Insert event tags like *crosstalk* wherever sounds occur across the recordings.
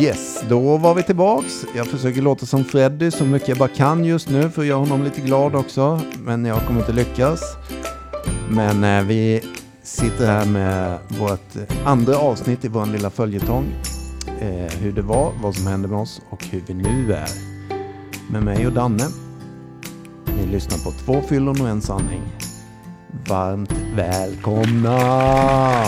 Yes, då var vi tillbaks. Jag försöker låta som Freddy så mycket jag bara kan just nu för att göra honom lite glad också. Men jag kommer inte lyckas. Men eh, vi sitter här med vårt andra avsnitt i vår lilla följetong. Eh, hur det var, vad som hände med oss och hur vi nu är. Med mig och Danne. Ni lyssnar på två fyllon och en sanning. Varmt välkomna! *laughs*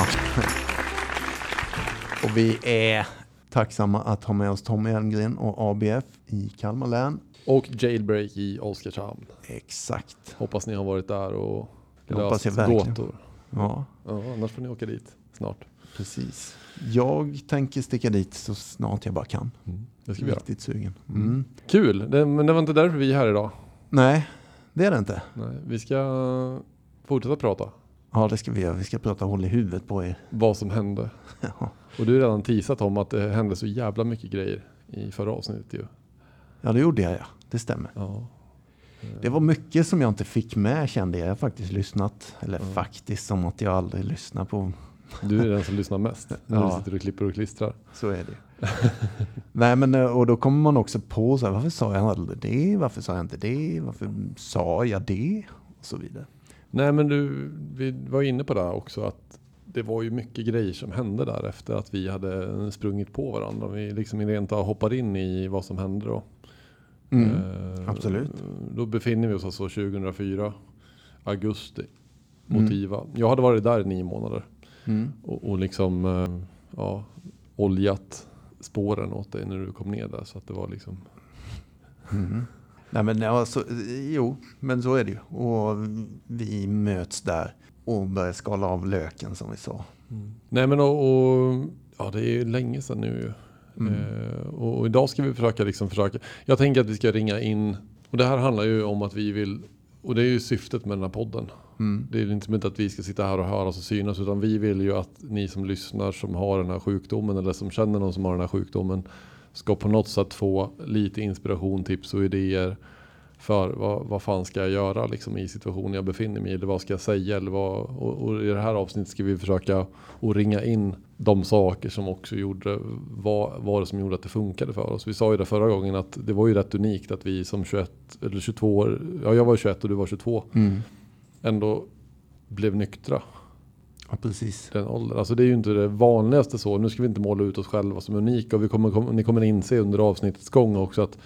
och vi är tacksamma att ha med oss Tommy Elmgren och ABF i Kalmar län. Och Jailbreak i Oskarshamn. Exakt. Hoppas ni har varit där och jag löst verkligen. gåtor. Ja, Ja, annars får ni åka dit snart. precis. Jag tänker sticka dit så snart jag bara kan. Det ska vi göra. Riktigt sugen. Mm. Kul, det, men det var inte därför vi är här idag. Nej, det är det inte. Nej, vi ska fortsätta prata. Ja, det ska vi göra. Vi ska prata håll i huvudet på er. Vad som hände. *laughs* Ja. Och du har redan teasat om att det hände så jävla mycket grejer i förra avsnittet ju. Ja, det gjorde jag ja. Det stämmer. Ja. Det var mycket som jag inte fick med kände jag. Jag har faktiskt lyssnat. Eller Ja. faktiskt som att jag aldrig lyssnar på. Du är den som lyssnar mest. *laughs* När Ja. du sitter och klipper och klistrar. Så är det *laughs* Nej men eh, och då kommer man också på så här, varför sa jag aldrig det? Varför sa jag inte det? Varför sa jag det? Och så vidare. Nej men du, vi var inne på det också att det var ju mycket grejer som hände där efter att vi hade sprungit på varandra. Vi liksom rent av hoppade in i vad som hände då. Mm. Eh, absolut. Då befinner vi oss alltså 2004, augusti, Mm. Motiva. Jag hade varit där i nio månader Mm. och, och liksom eh, ja, oljat spåren åt dig när du kom ner där. Så att det var liksom, Mm. Nej men ja, så, jo, men så är det ju. Och vi möts där och börjar skala av löken som vi sa. Nej men och, och ja det är ju länge sedan nu ju. Mm. Eh, och, och idag ska vi försöka liksom försöka. Jag tänker att vi ska ringa in. Och det här handlar ju om att vi vill. Och det är ju syftet med den här podden. Mm. Det är inte som att vi ska sitta här och höras och synas. Utan vi vill ju att ni som lyssnar som har den här sjukdomen. Eller som känner någon som har den här sjukdomen. Ska på något sätt få lite inspiration, tips och idéer. För vad, vad fan ska jag göra liksom, i situationen jag befinner mig i? Eller vad ska jag säga? Eller vad, och, och i det här avsnittet ska vi försöka att ringa in de saker som också gjorde, vad var det som gjorde att det funkade för oss. Vi sa ju det förra gången att det var ju rätt unikt att vi som 21 eller 22 år, ja jag var 21 och du var 22, Mm. ändå blev nyktra Ja, precis. den åldern. Alltså det är ju inte det vanligaste så. Nu ska vi inte måla ut oss själva som unika. Och vi kommer, kom, ni kommer inse under avsnittets gång också att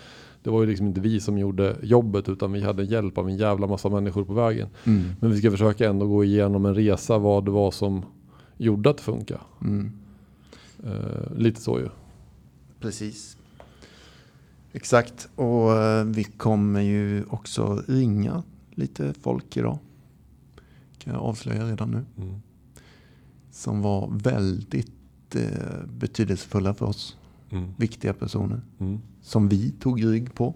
det var ju liksom inte vi som gjorde jobbet utan vi hade hjälp av en jävla massa människor på vägen. Mm. Men vi ska försöka ändå gå igenom en resa vad det var som gjorde att det funkar. Mm. Eh, lite så ju. Precis. Exakt. Och eh, vi kommer ju också ringa lite folk idag. Kan jag avslöja redan nu. Mm. Som var väldigt eh, betydelsefulla för oss. Mm. Viktiga personer. Mm. Som vi tog rygg på.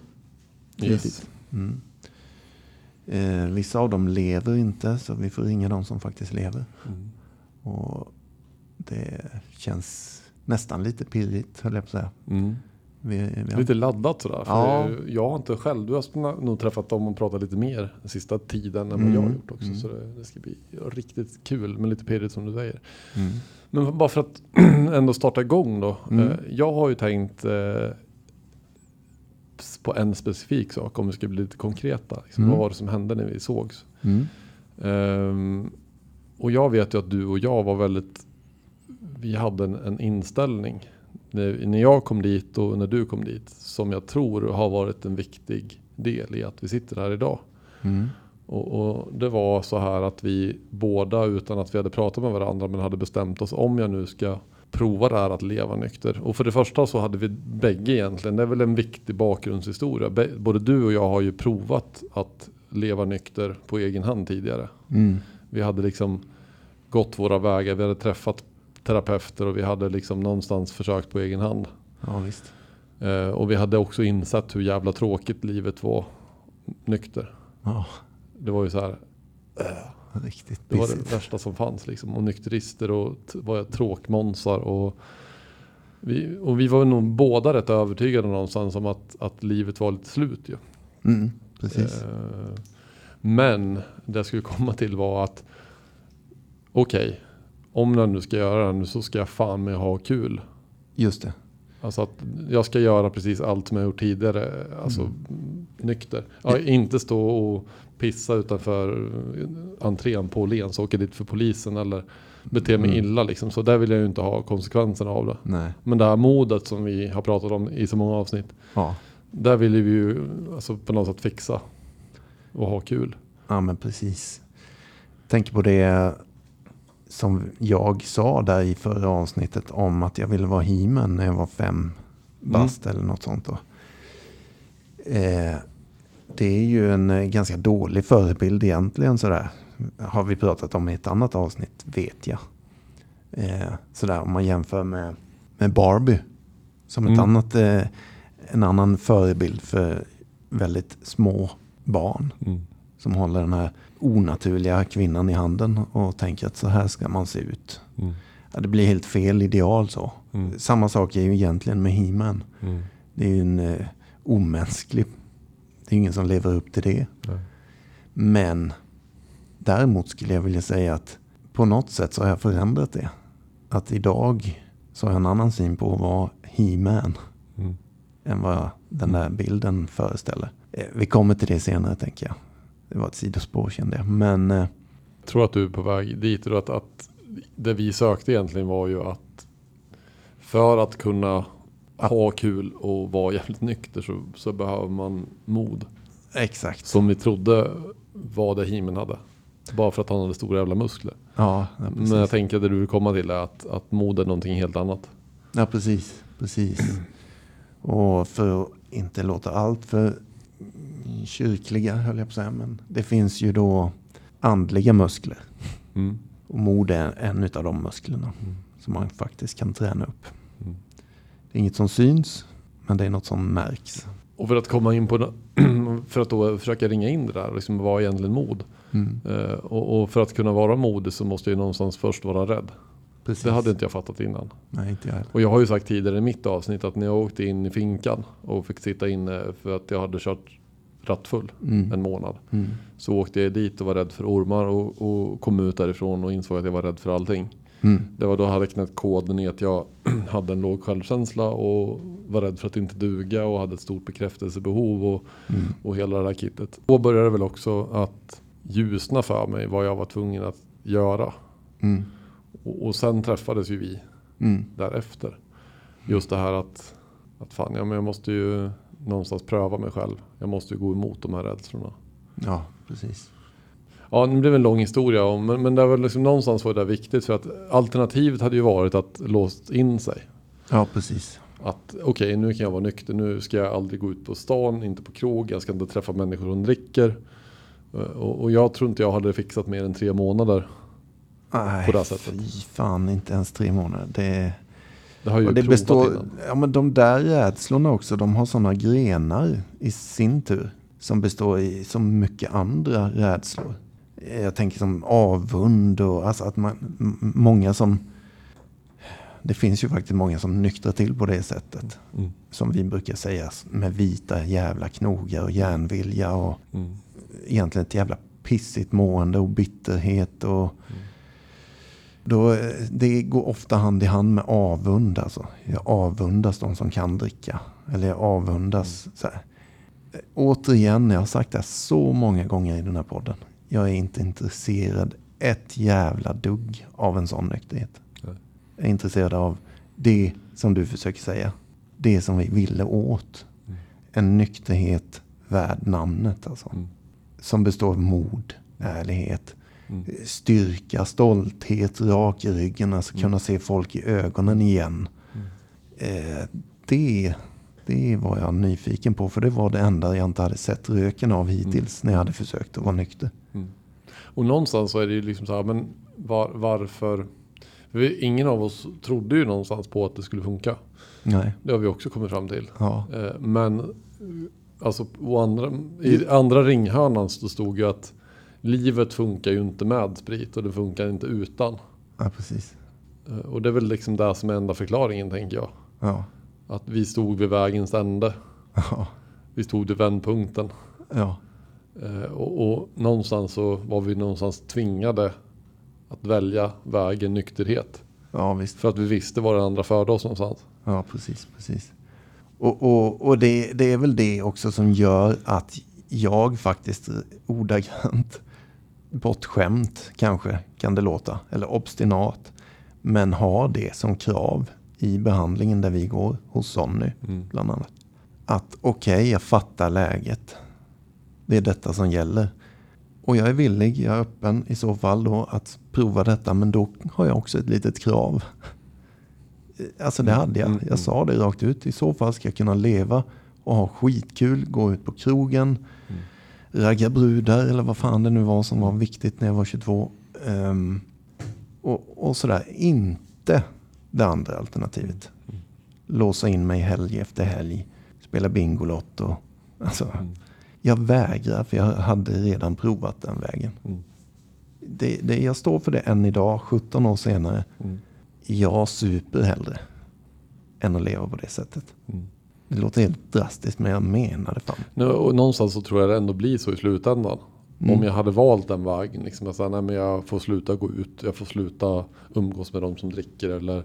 Yes. Mm. Eh, vissa av dem lever inte så vi får ringa de som faktiskt lever. Mm. Och det känns nästan lite pirrigt höll jag på att säga. Mm. Vi, vi har, Lite laddat sådär. För Ja. Jag har inte själv, du har nog träffat dem och pratat lite mer den sista tiden än vad Mm. jag har gjort också. Mm. Så det, det ska bli riktigt kul men lite pirrigt som du säger. mm. Men bara för att *clears throat* ändå starta igång då. Mm. Eh, jag har ju tänkt eh, på en specifik sak om vi ska bli lite konkreta. Liksom, Mm. Vad var det som hände när vi sågs? Mm. Ehm, och jag vet ju att du och jag var väldigt, vi hade en, en inställning när, när jag kom dit och när du kom dit som jag tror har varit en viktig del i att vi sitter här idag. Mm. Och, och det var så här att vi båda utan att vi hade pratat med varandra men hade bestämt oss om jag nu ska prova det här att leva nykter. Och för det första så hade vi bägge egentligen, det är väl en viktig bakgrundshistoria. Både du och jag har ju provat att leva nykter på egen hand tidigare. Mm. Vi hade liksom gått våra vägar, vi hade träffat terapeuter och vi hade liksom någonstans försökt på egen hand. Ja visst. Eh, och vi hade också insett hur jävla tråkigt livet var nykter. Ja, Det var ju så här, riktigt det var det värsta som fanns liksom. Och nykterister och var tråkmånsar och vi, och vi var nog båda rätt övertygade någonstans om att, att livet var lite slut ju. Mm. Precis. Eh, men det jag skulle komma till var att okej, om jag nu ska göra det nu så ska jag fan med ha kul. Just det. Alltså att jag ska göra precis allt som jag gjort tidigare, alltså Mm. nykter. Ja, inte stå och pissa utanför entrén på Åhléns och åka dit för polisen eller bete mig Mm. illa liksom. Så där vill jag ju inte ha konsekvenserna av det. Nej. Men det här modet som vi har pratat om i så många avsnitt. Ja. Där vill vi ju alltså, på något sätt fixa och ha kul. ja, men precis. Tänk på det som jag sa där i förra avsnittet om att jag ville vara He-Man när jag var fem bast eller något sånt. Då. Eh, det är ju en eh, ganska dålig förebild egentligen sådär. Har vi pratat om i ett annat avsnitt, vet jag. Eh, sådär om man jämför med, med Barbie. Som ett Mm. annat, eh, en annan förebild för väldigt små barn. Som håller den här onaturliga kvinnan i handen och tänker att så här ska man se ut. Mm. Ja, det blir helt fel ideal så. Mm. Samma sak är ju egentligen med He-Man. Mm. Det är ju en eh, omänsklig... Det är ingen som lever upp till det. Nej. Men däremot skulle jag vilja säga att på något sätt så har jag förändrat det. Att idag så har jag en annan syn på vara He-Man Mm. än vad den där bilden föreställer. Eh, Vi kommer till det senare tänker jag. Det var ett sidospår kände jag. Men eh, Jag tror att du är på väg dit. Och att, att det vi sökte egentligen var ju att för att kunna ha kul och vara jävligt nykter så, så behöver man mod. exakt. Som vi trodde var det Himen hade. Bara för att han hade stora jävla muskler. Ja, ja. Men jag tänker att det du vill komma till är att, att mod är någonting helt annat. Ja, precis. precis. *clears throat* Och för att inte låta allt för kyrkliga, höll jag på att säga. Men det finns ju då andliga muskler. Mm. Och mod är en av de musklerna som man faktiskt kan träna upp. Mm. Det är inget som syns, men det är något som märks. Och för att komma in på *clears throat* för att då försöka ringa in det där, liksom vad är egentligen mod? Mm. Eh, och, och för att kunna vara modig så måste jag ju någonstans först vara rädd. Precis. Det hade inte jag fattat innan. Nej, inte jag heller. Och jag har ju sagt tidigare i mitt avsnitt att när jag åkte in i finkan och fick sitta inne för att jag hade kört rattfull Mm. en månad. Mm. Så åkte jag dit och var rädd för ormar och, och kom ut därifrån och insåg att jag var rädd för allting. Mm. Det var då jag hade knäckt koden i att jag *clears throat* hade en låg självkänsla och var rädd för att inte duga och hade ett stort bekräftelsebehov och, Mm. och hela det här kittet. Då började det väl också att ljusna för mig vad jag var tvungen att göra. Mm. Och, och sen träffades ju vi Mm. därefter. Just det här att, att fan, ja, men jag måste ju någonstans pröva mig själv. Jag måste ju gå emot de här rädslorna. Ja, precis. Ja, det blev en lång historia om, men, men det var liksom någonstans var det viktigt för att alternativet hade ju varit att låst in sig. Ja, precis. Att okej, nu kan jag vara nykter, nu ska jag aldrig gå ut på stan, inte på krog, jag ska inte träffa människor som dricker. Eh, Och, och jag tror inte jag hade fixat mer än tre månader. Nej, På det här sättet. Fy fan, inte ens tre månader. Det, Det har jag och det består, innan. ja, men de där rädslorna också, de har sådana grenar i sin tur. Som består i så mycket andra rädslor. Jag tänker som avund och alltså att man, många som... Det finns ju faktiskt många som nyktrar till på det sättet. Mm. Som vi brukar säga med vita jävla knogar och järnvilja och Mm. egentligen ett jävla pissigt mående och bitterhet. Och Mm. Då, det går ofta hand i hand med avund. Alltså. Jag avundas de som kan dricka. Eller jag avundas. Så här. Återigen, jag har sagt det så många gånger i den här podden. Jag är inte intresserad ett jävla dugg av en sån nykterhet. Nej. Jag är intresserad av det som du försöker säga. Det som vi ville åt. Mm. En nykterhet värd namnet alltså Mm. som består av mod, ärlighet, Mm. Styrka, stolthet, rak i ryggen, alltså Mm. kunna se folk i ögonen igen. Mm. Eh, det, det var jag nyfiken på, för det var det enda jag inte hade sett röken av hittills när jag hade försökt att vara nykter. Mm. Och någonstans så är det ju liksom så här, men var, varför? Ingen av oss trodde ju någonstans på att det skulle funka. Nej, Det har vi också kommit fram till. ja, Eh, men alltså, andra, i andra ringhörnan så stod ju att livet funkar ju inte med sprit och det funkar inte utan. ja precis. Eh, och det är väl liksom det som är enda förklaringen tänker jag. Ja, Att vi stod vid vägens ände. ja, Vi stod vid vändpunkten. ja, Eh, och, och någonstans så var vi någonstans tvingade att välja vägen nykterhet. ja visst. För att vi visste var den andra förde oss någonstans. Ja, precis, precis. Och, och, och det, det är väl det också som gör att jag faktiskt ordagrant bortskämt kanske kan det låta, eller obstinat, men har det som krav i behandlingen där vi går hos Sonny Mm. bland annat. Att okej, okay, jag fattar läget. Det är detta som gäller. Och jag är villig, jag är öppen i så fall då att prova detta. Men då har jag också ett litet krav. Alltså det hade jag. Mm, mm. Jag sa det rakt ut. I så fall ska jag kunna leva och ha skitkul, gå ut på krogen, Mm. Ragga brudar eller vad fan det nu var som var viktigt när jag var 22. Ehm, och, och sådär. Inte det andra alternativet. Låsa in mig helg efter helg. Spela Bingolotto. Alltså, Mm. jag vägrar för jag hade redan provat den vägen. Mm. Det, det, jag står för det än idag, 17 år senare. Mm. Jag super hellre än att leva på det sättet. Mm. Det låter helt drastiskt men jag menar det fan. Nu, och någonstans så tror jag det ändå blir så i slutändan. Mm. Om jag hade valt den vägen, liksom jag, sa, nej, men jag får sluta gå ut, jag får sluta umgås med de som dricker eller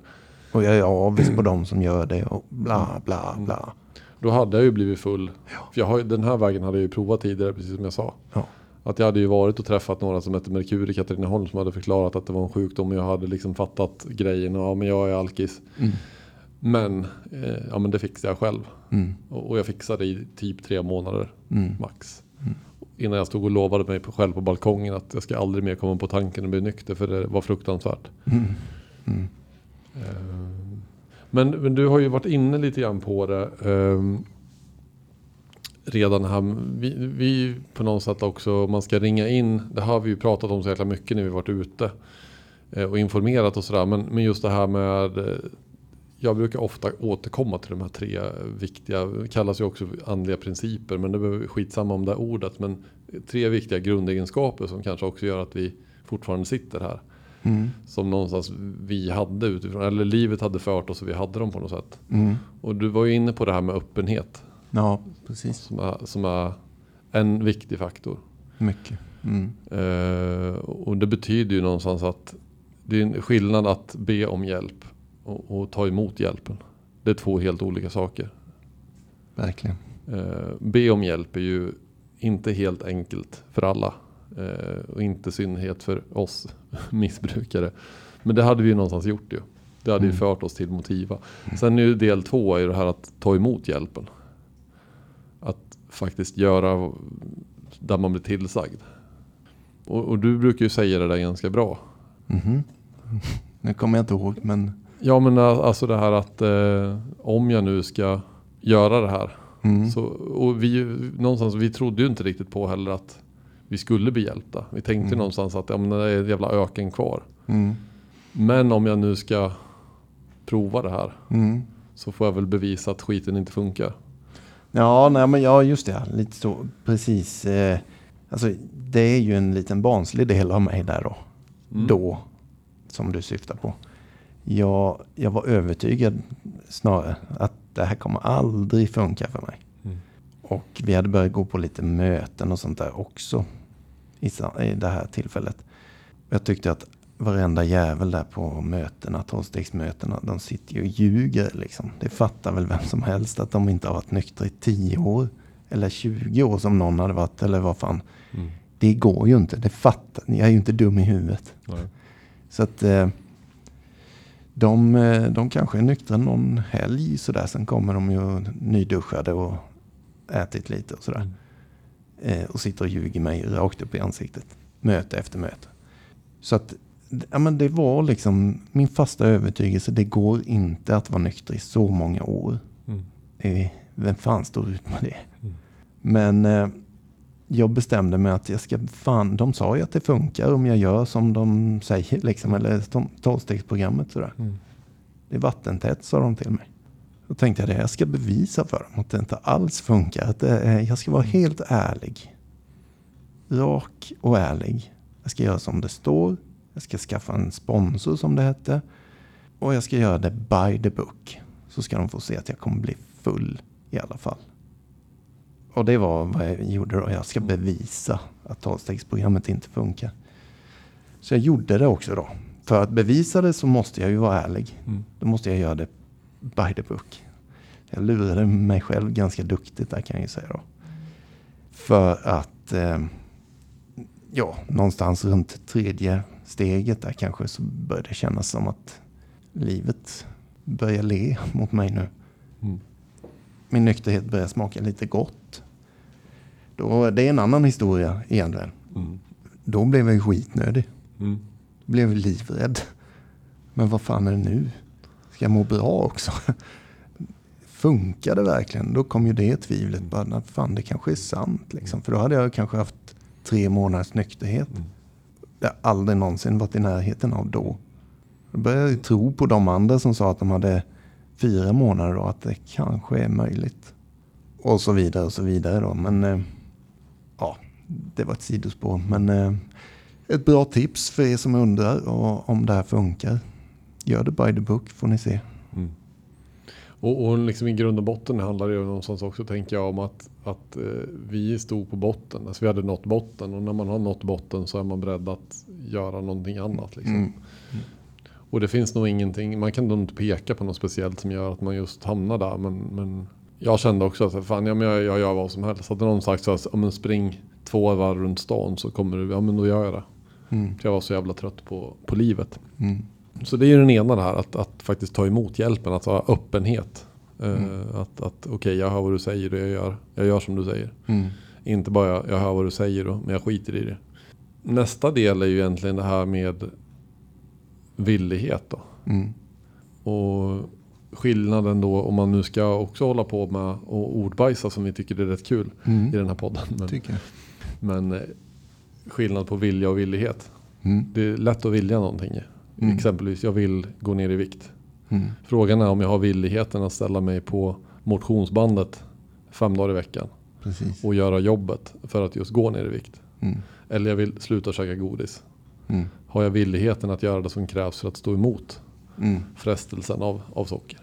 Och jag är avis på de som gör det och bla bla Mm. bla. Då hade jag ju blivit full. För jag har, den här vägen hade jag ju provat tidigare, precis som jag sa. Ja. Att jag hade ju varit och träffat några som hette Merkur i Katrineholm som hade förklarat att det var en sjukdom. Och jag hade liksom fattat grejen och ja, men jag är alkis. Mm. Men, eh, ja, men det fixade jag själv. Mm. Och, och jag fixade det i typ tre månader Mm. max. Innan jag stod och lovade mig på- själv på balkongen att jag ska aldrig mer komma på tanken att bli nykter för det var fruktansvärt. Mm. Mm. Eh, Men, men du har ju varit inne lite grann på det. ehm, redan här. Vi, vi på något sätt också, man ska ringa in. Det har vi ju pratat om så jäkla mycket när vi varit ute. eh, Och informerat och sådär. Men, men just det här med. Jag brukar ofta återkomma till de här tre viktiga, det kallas ju också andliga principer. Men det är skitsamma om det här ordet. Men tre viktiga grundegenskaper som kanske också gör att vi fortfarande sitter här Mm. som någonstans vi hade utifrån, eller livet hade fört oss och vi hade dem på något sätt. Mm. Och du var ju inne på det här med öppenhet Ja, precis. som är, som är en viktig faktor. Mycket. Mm. Eh, och det betyder ju någonstans att det är en skillnad att be om hjälp och, och ta emot hjälpen. Det är två helt olika saker. Verkligen. Eh, be om hjälp är ju inte helt enkelt för alla. Eh, och inte i synnerhet för oss *laughs* missbrukare. Men det hade vi ju någonstans gjort ju. Det hade ju Mm. fört oss till Motiva. Sen är ju del två är ju det här att ta emot hjälpen. Att faktiskt göra där man blir tillsagd. Och, och du brukar ju säga det där ganska bra. Mhm. *laughs* Nu kommer jag inte ihåg men. Ja men alltså det här att eh, om jag nu ska göra det här. Mm. Så, och vi, någonstans, vi trodde ju inte riktigt på heller att vi skulle bli hjälpta. Vi tänkte Mm. någonstans att ja, men det är en jävla öken kvar. Mm. Men om jag nu ska prova det här Mm. så får jag väl bevisa att skiten inte funkar. Ja, nej, men ja, just det. Lite så. Precis. Eh, alltså, det är ju en liten barnslig del av mig där då. Mm. Då, som du syftar på. Jag, jag var övertygad snarare att det här kommer aldrig funka för mig. Mm. Och vi hade börjat gå på lite möten och sånt där också. I, i det här tillfället. Jag tyckte att varenda jävel där på mötena, tolvstegsmötena, de sitter ju och ljuger liksom. Det fattar väl vem som helst att de inte har varit nyktra i 10 år. Eller 20 år som någon hade varit, eller vad fan. Mm. Det går ju inte, det fattar Jag är ju inte dum i huvudet. Nej. Så att eh, de, eh, de kanske är nyktra någon helg sådär. Sen kommer de ju nyduschade och ätit lite och sådär. Eh, och sitter och ljuger mig rakt upp i ansiktet. Möte efter möte. Så att ja, men det var liksom min fasta övertygelse. Det går inte att vara nykter i så många år. Mm. Eh, vem fan står ut med det? Mm. Men eh, jag bestämde mig att jag ska fan, de sa ju att det funkar om jag gör som de säger liksom, eller tolvstegsprogrammet sådär. Mm. Det är vattentätt sa de till mig. Då tänkte jag det, jag ska bevisa för dem att det inte alls funkar. Att det, jag ska vara helt ärlig. Rak och ärlig. Jag ska göra som det står. Jag ska skaffa en sponsor som det hette. Och jag ska göra det by the book. Så ska de få se att jag kommer bli full i alla fall. Och det var vad jag gjorde då. Jag ska bevisa att tolvstegsprogrammet inte funkar. Så jag gjorde det också då. För att bevisa det så måste jag ju vara ärlig. Mm. Då måste jag göra det by the book. Jag lurade mig själv ganska duktigt där kan jag ju säga då. För att, eh, ja, någonstans runt tredje steget där kanske så började det kännas som att livet börjar le mot mig nu. Mm. Min nykterhet börjar smaka lite gott. Då, det är en annan historia egentligen. Mm. Då blev jag ju skitnödig. Mm. Blev livrädd. Men vad fan är det nu? Ska jag må bra också? *laughs* Funkar det verkligen? Då kom ju det tvivlet. Bara, fan det kanske är sant. Liksom. För då hade jag kanske haft tre månaders nykterhet. Mm. Det har aldrig någonsin varit i närheten av då. Då började jag tro på de andra som sa att de hade fyra månader då. Att det kanske är möjligt. Och så vidare och så vidare då. Men eh, det var ett sidospår. Men eh, ett bra tips för er som undrar om det här funkar. Gör det by the book får ni se. Mm. Och, och liksom i grund och botten handlar det ju någonstans också tänker jag om att, att eh, vi stod på botten. Alltså vi hade nått botten och när man har nått botten så är man beredd att göra någonting annat. Liksom. Mm. Och det finns nog ingenting, man kan nog inte peka på något speciellt som gör att man just hamnar där. Men, men jag kände också att fan, ja, men jag, jag gör vad som helst. Hade någon sagt så här, ja, men spring två varv runt stan så kommer du, ja men då gör jag det. Mm. Jag var så jävla trött på, på livet. Mm. Så det är ju den ena där, att, att faktiskt ta emot hjälpen, att ha öppenhet. Eh, Mm. Att, att okej, okay, jag hör vad du säger och jag gör, jag gör som du säger. Mm. Inte bara jag, jag hör vad du säger då, men jag skiter i det. Nästa del är ju egentligen det här med villighet då. Mm. Och skillnaden då om man nu ska också hålla på med och ordbajsa som vi tycker är rätt kul Mm. i den här podden. Men, Tycker jag. Men eh, skillnad på vilja och villighet. Mm. Det är lätt att vilja någonting. Mm. Exempelvis, jag vill gå ner i vikt. Mm. Frågan är om jag har villigheten att ställa mig på motionsbandet fem dagar i veckan Precis. och göra jobbet för att just gå ner i vikt. Mm. Eller jag vill sluta käka godis. Mm. Har jag villigheten att göra det som krävs för att stå emot Mm. frestelsen av, av socker?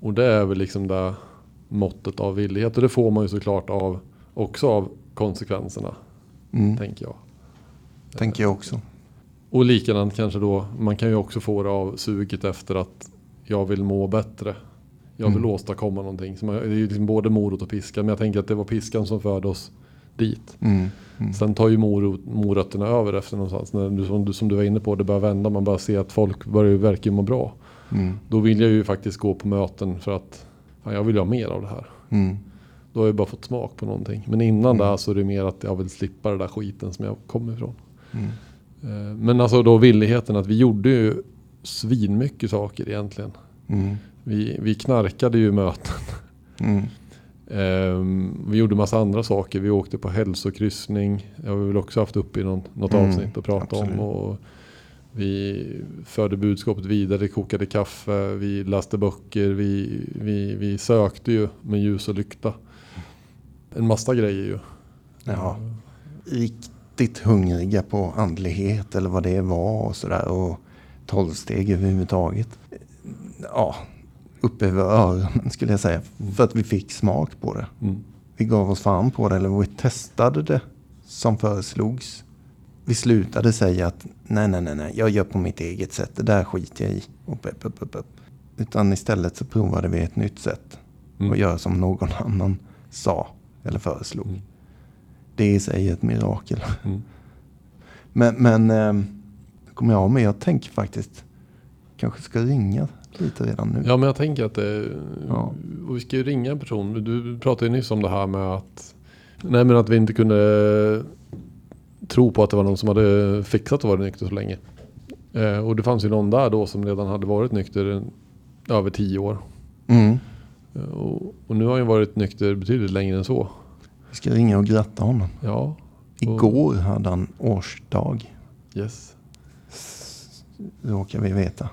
Och det är väl liksom det måttet av villighet. Och det får man ju såklart av, också av konsekvenserna, Mm. tänker jag. Tänker jag också. Och likadant kanske då, man kan ju också få det av suget efter att jag vill må bättre. Jag vill Mm. åstadkomma någonting. Så man, det är ju liksom både morot och piska. Men jag tänker att det var piskan som förde oss dit. Mm. Mm. Sen tar ju morot, morötterna över efter någonstans. När du, som, du, som du var inne på, det börjar vända. Man börjar se att folk börjar verkar ju må bra. Mm. Då vill jag ju faktiskt gå på möten för att fan, jag vill ha mer av det här. Mm. Då har jag bara fått smak på någonting. Men innan Mm. det så är det mer att jag vill slippa det där skiten som jag kommer ifrån. Mm. Eh, Men alltså då villigheten att vi gjorde ju svinmycket saker egentligen. Mm. Vi, vi knarkade ju möten. Mm. Ehm, vi gjorde massa andra saker. Vi åkte på hälsokryssning. Det har vi väl också haft upp i någon, något Mm, avsnitt att prata absolut. om. Och vi förde budskapet vidare, kokade kaffe, vi läste böcker, vi, vi, vi sökte ju med ljus och lykta. En massa grejer ju. Ja. Riktigt hungriga på andlighet eller vad det var och sådär. Och tolvsteg överhuvudtaget. Ja, upp över öronen skulle jag säga. För att vi fick smak på det. Mm. Vi gav oss fan på det, eller vi testade det som föreslogs. Vi slutade säga att nej, nej, nej, nej, jag gör på mitt eget sätt, det där skiter jag i. Upp, upp, upp, upp, upp. Utan istället så provade vi ett nytt sätt Mm. och göra som någon *laughs* annan sa eller föreslog. Mm. Det är i sig ett mirakel. Mm. *laughs* Men, men eh, kommer jag med, jag tänker faktiskt kanske ska ringa lite redan nu. Ja men jag tänker att det, Ja. och vi ska ju ringa en person. Du pratade ju nyss om det här med att, nej men att vi inte kunde tro på att det var någon som hade fixat att vara nykter så länge. Eh, och det fanns ju någon där då som redan hade varit nykter över tio år. Mm. Eh, och, och nu har han ju varit nykter betydligt längre än så. Vi ska ringa och gratta honom. Ja, Igår hade han årsdag. yes. råkar vi veta.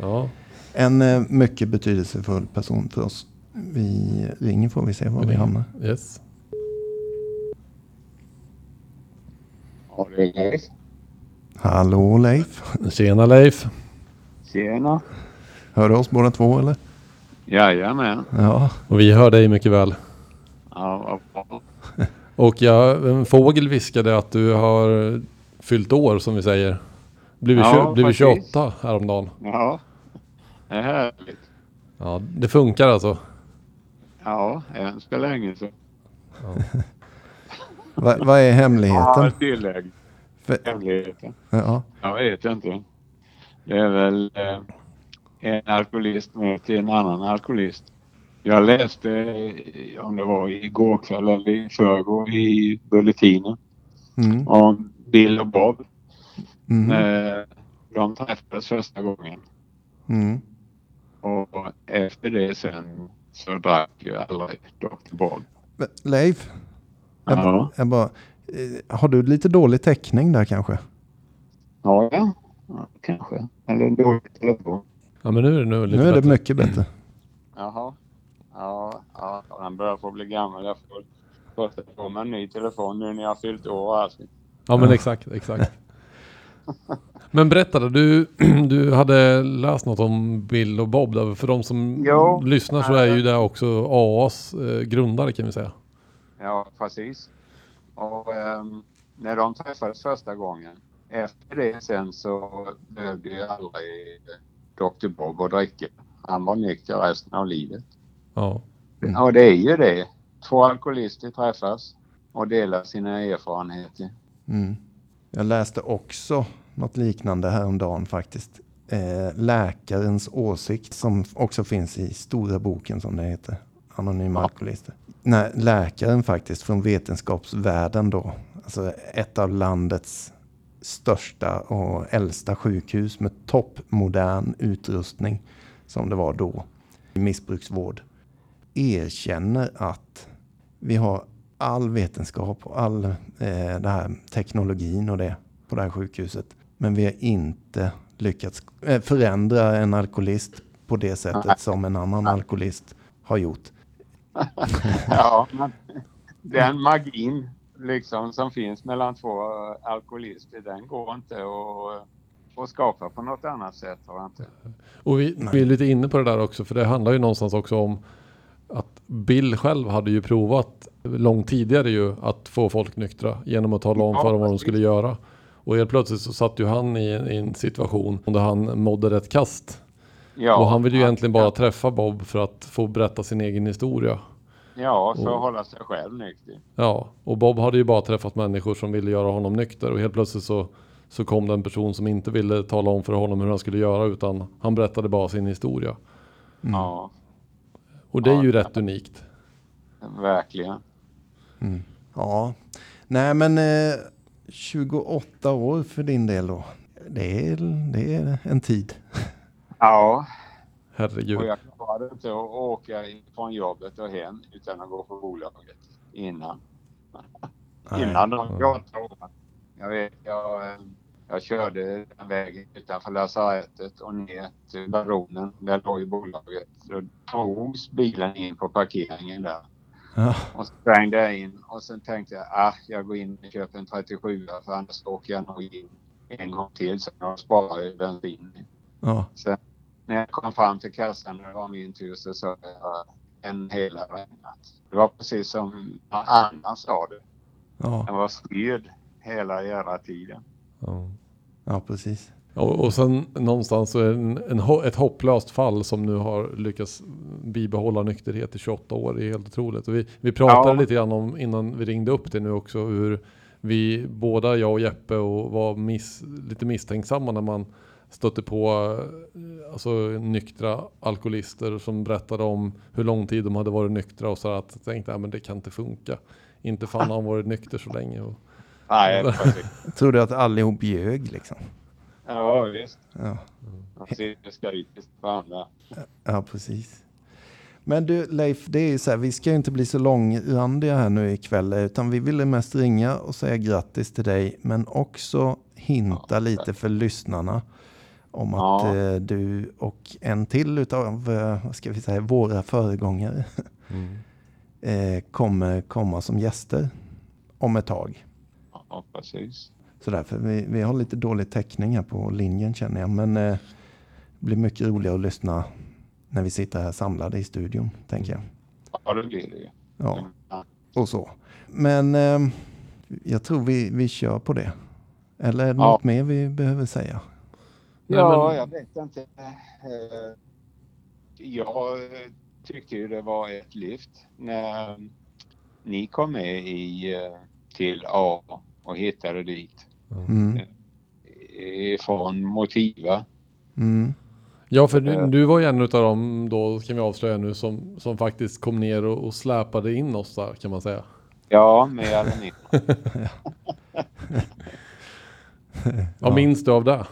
Ja, En eh, mycket betydelsefull person för oss. Vi ringer får vi se var vi hamnar. yes. Leif? Hallå Leif. Tjena Leif. Tjena. Hör du oss båda två eller? Jajamän. Ja. Och vi hör dig mycket väl. Ja. *laughs* Och ja, en fågel viskade att du har fyllt år som vi säger. Blivit, Ja, blivit faktiskt. 28 häromdagen. Ja, det är härligt. Ja, det funkar alltså. Ja, än så länge så. *laughs* Va, vad är Ja, hemligheten? tillägg. För, Hemligheten. ja. Jag vet inte. Det är väl eh, en alkoholist med till en annan alkoholist. Jag läste, eh, om det var igår kväll eller i förrgår i Bulletinen Mm. om Bill och Bob. Mm. När de träffades första gången. Mm. Och efter det sen så drack ju aldrig Dr. Bob. Leif, jag, Ja. jag bara, eh, har du lite dålig täckning där kanske? Ja, ja. kanske. Eller dålig telefon. Ja, men nu är det nu lite Nu är det bättre. mycket bättre. Jaha. Ja, ja, han börjar få bli gammal. Jag får kosta på mig en ny telefon nu när jag har fyllt år och. Ja, men exakt, exakt. *laughs* Men berätta då, du, *clears throat* du hade läst något om Bill och Bob. Där. För de som Jo. lyssnar så är ju det också AAs eh, grundare kan vi säga. Ja, precis. Och ehm, när de träffades första gången. Efter det sen så behövde ju aldrig Dr. Bob att dricka. Han var nykter resten av livet. Ja. Mm. Och det är ju det. Två alkoholister träffas och delar sina erfarenheter. Mm. Jag läste också något liknande häromdagen faktiskt. Eh, läkarens åsikt som också finns i stora boken som det heter. Anonyma Ja. alkoholister. Nej, läkaren faktiskt från vetenskapsvärlden då. Alltså ett av landets största och äldsta sjukhus med toppmodern utrustning som det var då i missbruksvård erkänner att vi har all vetenskap och all eh, det här teknologin och det på det här sjukhuset. Men vi har inte lyckats eh, förändra en alkoholist på det sättet som en annan alkoholist har gjort. *laughs* Ja, den magin liksom som finns mellan två alkoholister den går inte att, att skapa på något annat sätt tror jag inte. Och vi, vi är lite inne på det där också, för det handlar ju någonstans också om att Bill själv hade ju provat långt tidigare ju att få folk nyktra genom att tala om Ja, för dem vad de skulle göra. Och helt plötsligt så satt ju han i, i en situation där han mådde rätt kast. Ja, och han ville ju egentligen bara träffa Bob för att få berätta sin egen historia. Ja, för och- att hålla sig själv nykter. Ja, och Bob hade ju bara träffat människor som ville göra honom nykter och helt plötsligt så, så kom det en person som inte ville tala om för honom hur han skulle göra utan han berättade bara sin historia. Ja, Och det är Ja. ju rätt unikt. verkligen. Ja, nej men eh, 28 år för din del då. Det är, det är en tid. *laughs* Ja, Herregud. och jag klarade inte att åka från jobbet och hem utan att gå på bolaget innan. Nej. Innan de 28 åren. Jag vet, jag, jag körde den vägen utanför lasarettet och ner till baronen. Där låg ju bolaget. Då togs bilen in på parkeringen där. Ja, Och så svängde jag in och sen tänkte jag ah, jag går in och köper en 37 för annars åker jag nog in en gång till så jag sparar ju bensin. ja, När jag kom fram till kassan när det var min tur så sa jag en hela regnat. Det var precis som någon annan sa det. ja, Den var styrd hela jävla tiden. Ja. ja precis. Och, och sen någonstans så är det en, en, ett hopplöst fall som nu har lyckats bibehålla nykterhet i 28 år. Det är helt otroligt. Och vi, vi pratade Ja. lite grann om innan vi ringde upp det nu också hur vi båda, jag och Jeppe, och var miss, lite misstänksamma när man stötte på eh, alltså, nyktra alkoholister som berättade om hur lång tid de hade varit nyktra och så att jag tänkte att det kan inte funka. Inte fan har han varit nykter så länge. Och, Nej. Jag *laughs* trodde att allihop ljög liksom. Ja, visst. Ja, Man sitter skrytigt på andra. ja precis. Men du Leif, det är ju så här, vi ska ju inte bli så långrandiga här nu ikväll, utan vi ville mest ringa och säga grattis till dig, men också hinta Ja, lite för lyssnarna om att Ja. eh, du och en till utav, eh, vad ska vi säga, våra föregångare *laughs* eh, kommer komma som gäster om ett tag. Ja, precis. Så därför, vi, vi har lite dålig täckning här på linjen känner jag, men det blir mycket roligare att lyssna när vi sitter här samlade i studion, tänker jag. Ja, det blir det. Ja, och så. Men jag tror vi, vi kör på det. Eller är det Ja. något mer vi behöver säga? Nej, Ja, men- jag vet inte. Eh, jag eh, tyckte ju det var ett lyft när ni kom med i, eh, till A och hittade dit Mm. från Motiva. Mm. Ja, för du, Eh. du var ju en av dem då, kan vi avslöja nu, som, som faktiskt kom ner och, och släpade in oss där kan man säga. Ja, mer eller mindre. Vad minns du av det?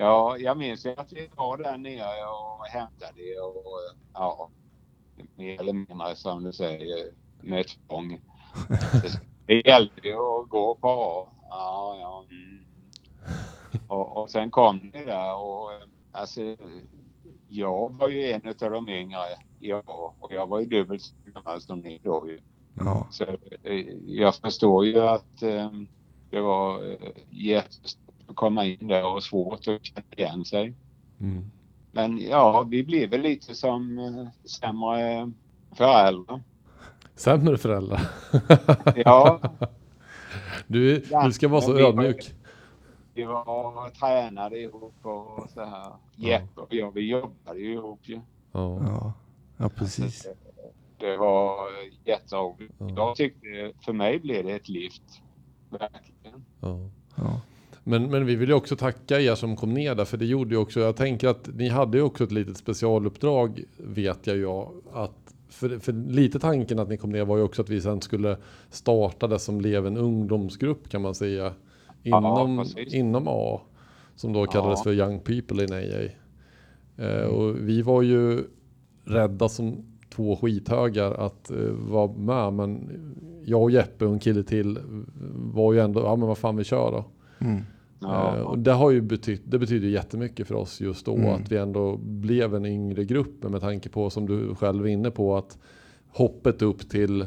Ja, jag minns att vi var där nere och hämtade och ja, mer eller mindre som du säger med tvång. *laughs* Det gällde ju att gå på A. Ja, ja. Mm. Och, och sen kom det där och alltså jag var ju en av de yngre. Ja, och jag var ju dubbelt så gammal som ni då ju. Ja. Så eh, jag förstår ju att eh, det var eh, jättestort att komma in där och svårt att känna igen sig. Mm. Men ja, vi blev väl lite som eh, sämre föräldrar. Sämre föräldrar. Ja, *laughs* Du, du ska vara så var- ödmjuk. vi var tränade ihop och så här. Jeppe och jag, vi jobbade ju ihop ju. Ja. Ja. ja, precis. Det var eh, jätteroligt. Ja. Jag tyckte, för mig blev det ett lyft. Verkligen. Ja. Ja. Men, men vi vill ju också tacka er som kom ner där, för det gjorde ju också, jag tänker att ni hade ju också ett litet specialuppdrag, vet jag ju, att för, för lite tanken att ni kom ner var ju också att vi sen skulle starta det som blev en ungdomsgrupp kan man säga. Inom, precis. inom A, som då kallades Ja. för Young People in AA. Eh, och vi var ju rädda som två skithögar att eh, vara med, men jag och Jeppe och en kille till var ju ändå, ja men vad fan vi kör då. Mm. Ja. Eh, och det har ju betytt, det betyder jättemycket för oss just då Mm. att vi ändå blev en yngre grupp med tanke på som du själv är inne på att hoppet upp till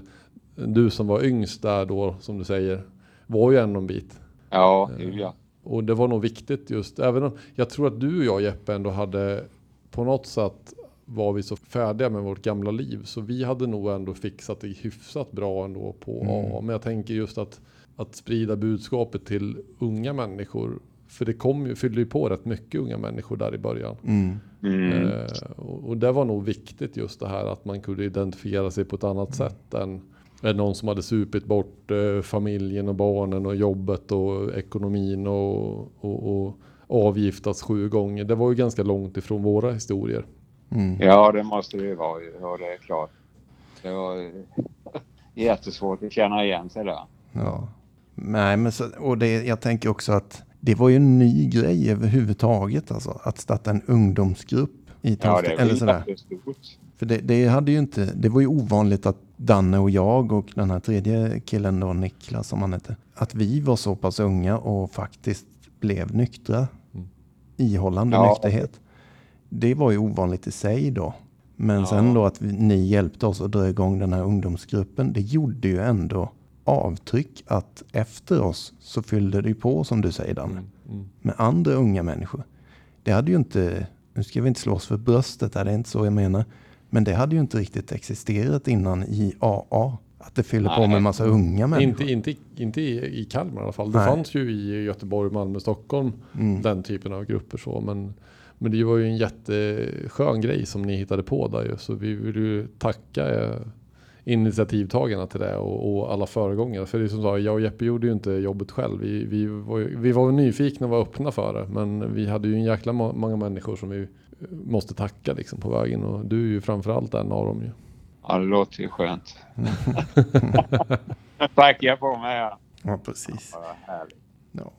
du som var yngst där då som du säger var ju ändå en bit. Ja, gud ja. Och det var nog viktigt just, även om jag tror att du och jag Jeppe ändå hade på något sätt var vi så färdiga med vårt gamla liv så vi hade nog ändå fixat det hyfsat bra ändå på Mm. A. Men jag tänker just att, att sprida budskapet till unga människor. För det kom ju, fyllde ju på rätt mycket unga människor där i början. Mm. Mm. Eh, och, och det var nog viktigt just det här att man kunde identifiera sig på ett annat sätt än, än någon som hade supit bort eh, familjen och barnen och jobbet och ekonomin och, och, och avgiftats sju gånger. Det var ju ganska långt ifrån våra historier. Mm. Ja, det måste det ju vara. Ja, det är klart. Det var *laughs* jättesvårt att känna igen sig där. Ja. Nej, men så, och det, jag tänker också att det var ju en ny grej överhuvudtaget, alltså att starta en ungdomsgrupp i Ja, Tallsta, det eller sådär. För det, det hade ju inte, det var ju ovanligt att Danne och jag och den här tredje killen då, Niklas som han hette, att vi var så pass unga och faktiskt blev nyktra. Mm. Ihållande Ja. nykterhet. Det var ju ovanligt i sig då. Men Ja. sen då att vi, ni hjälpte oss att dra igång den här ungdomsgruppen, det gjorde ju ändå avtryck att efter oss så fyllde det ju på som du säger Danne Mm, mm. med andra unga människor. Det hade ju inte, nu ska vi inte slå oss för bröstet här, det är inte så jag menar. Men det hade ju inte riktigt existerat innan i AA. Att det fyller på Nej. med en massa unga människor. Inte, inte, inte i, i Kalmar i alla fall. Det Nej. fanns ju i Göteborg, Malmö, Stockholm Mm. den typen av grupper så. Men, men det var ju en jätteskön grej som ni hittade på där. Så vi vill ju tacka eh, initiativtagarna till det och, och alla föregångare. För det är som sagt, jag och Jeppe gjorde ju inte jobbet själv. Vi, vi, var, vi var nyfikna och var öppna för det. Men vi hade ju en jäkla må- många människor som vi eh, måste tacka liksom på vägen. Och du är ju framförallt en av dem ju. Ja, det låter ju skönt. *laughs* *laughs* Tackar jag på mig här. Ja, precis. Ja. Ja.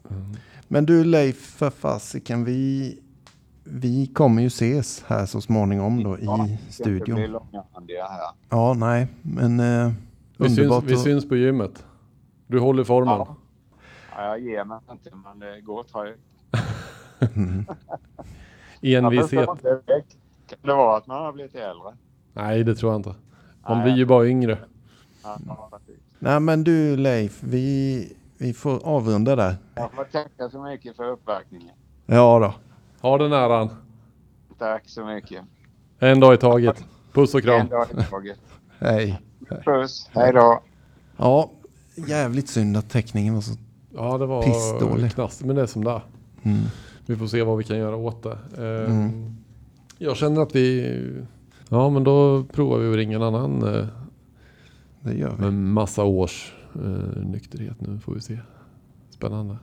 Men du Leif, för fasiken, vi, vi kommer ju ses här så småningom då Ja, i bli studion. långrandiga här. Ja, nej, men eh, Vi syns, vi syns på gymmet. Du håller formen. Ja. Ja, jag ger mig inte, men *laughs* det går trögt. Mm. Envishet. Kan det vara att man har blivit äldre? Nej, det tror jag inte. Man Nej. blir ju bara yngre. Ja. Nej, men du Leif, vi, vi får avrunda där. Jag får tacka så mycket för uppvaktningen. Ja då. Ha den äran. Tack så mycket. En dag i taget. Puss och En kram. dag i taget. Hej. Puss. Hej då. Ja, jävligt synd att teckningen var så... Ja, det var Pissdålig. knast. Men det är som det är. Mm. Vi får se vad vi kan göra åt det. Eh, Mm. Jag känner att vi... Ja, men då provar vi att ringa en annan eh, Det gör vi. med massa års eh, nykterhet nu. Får vi se. Spännande.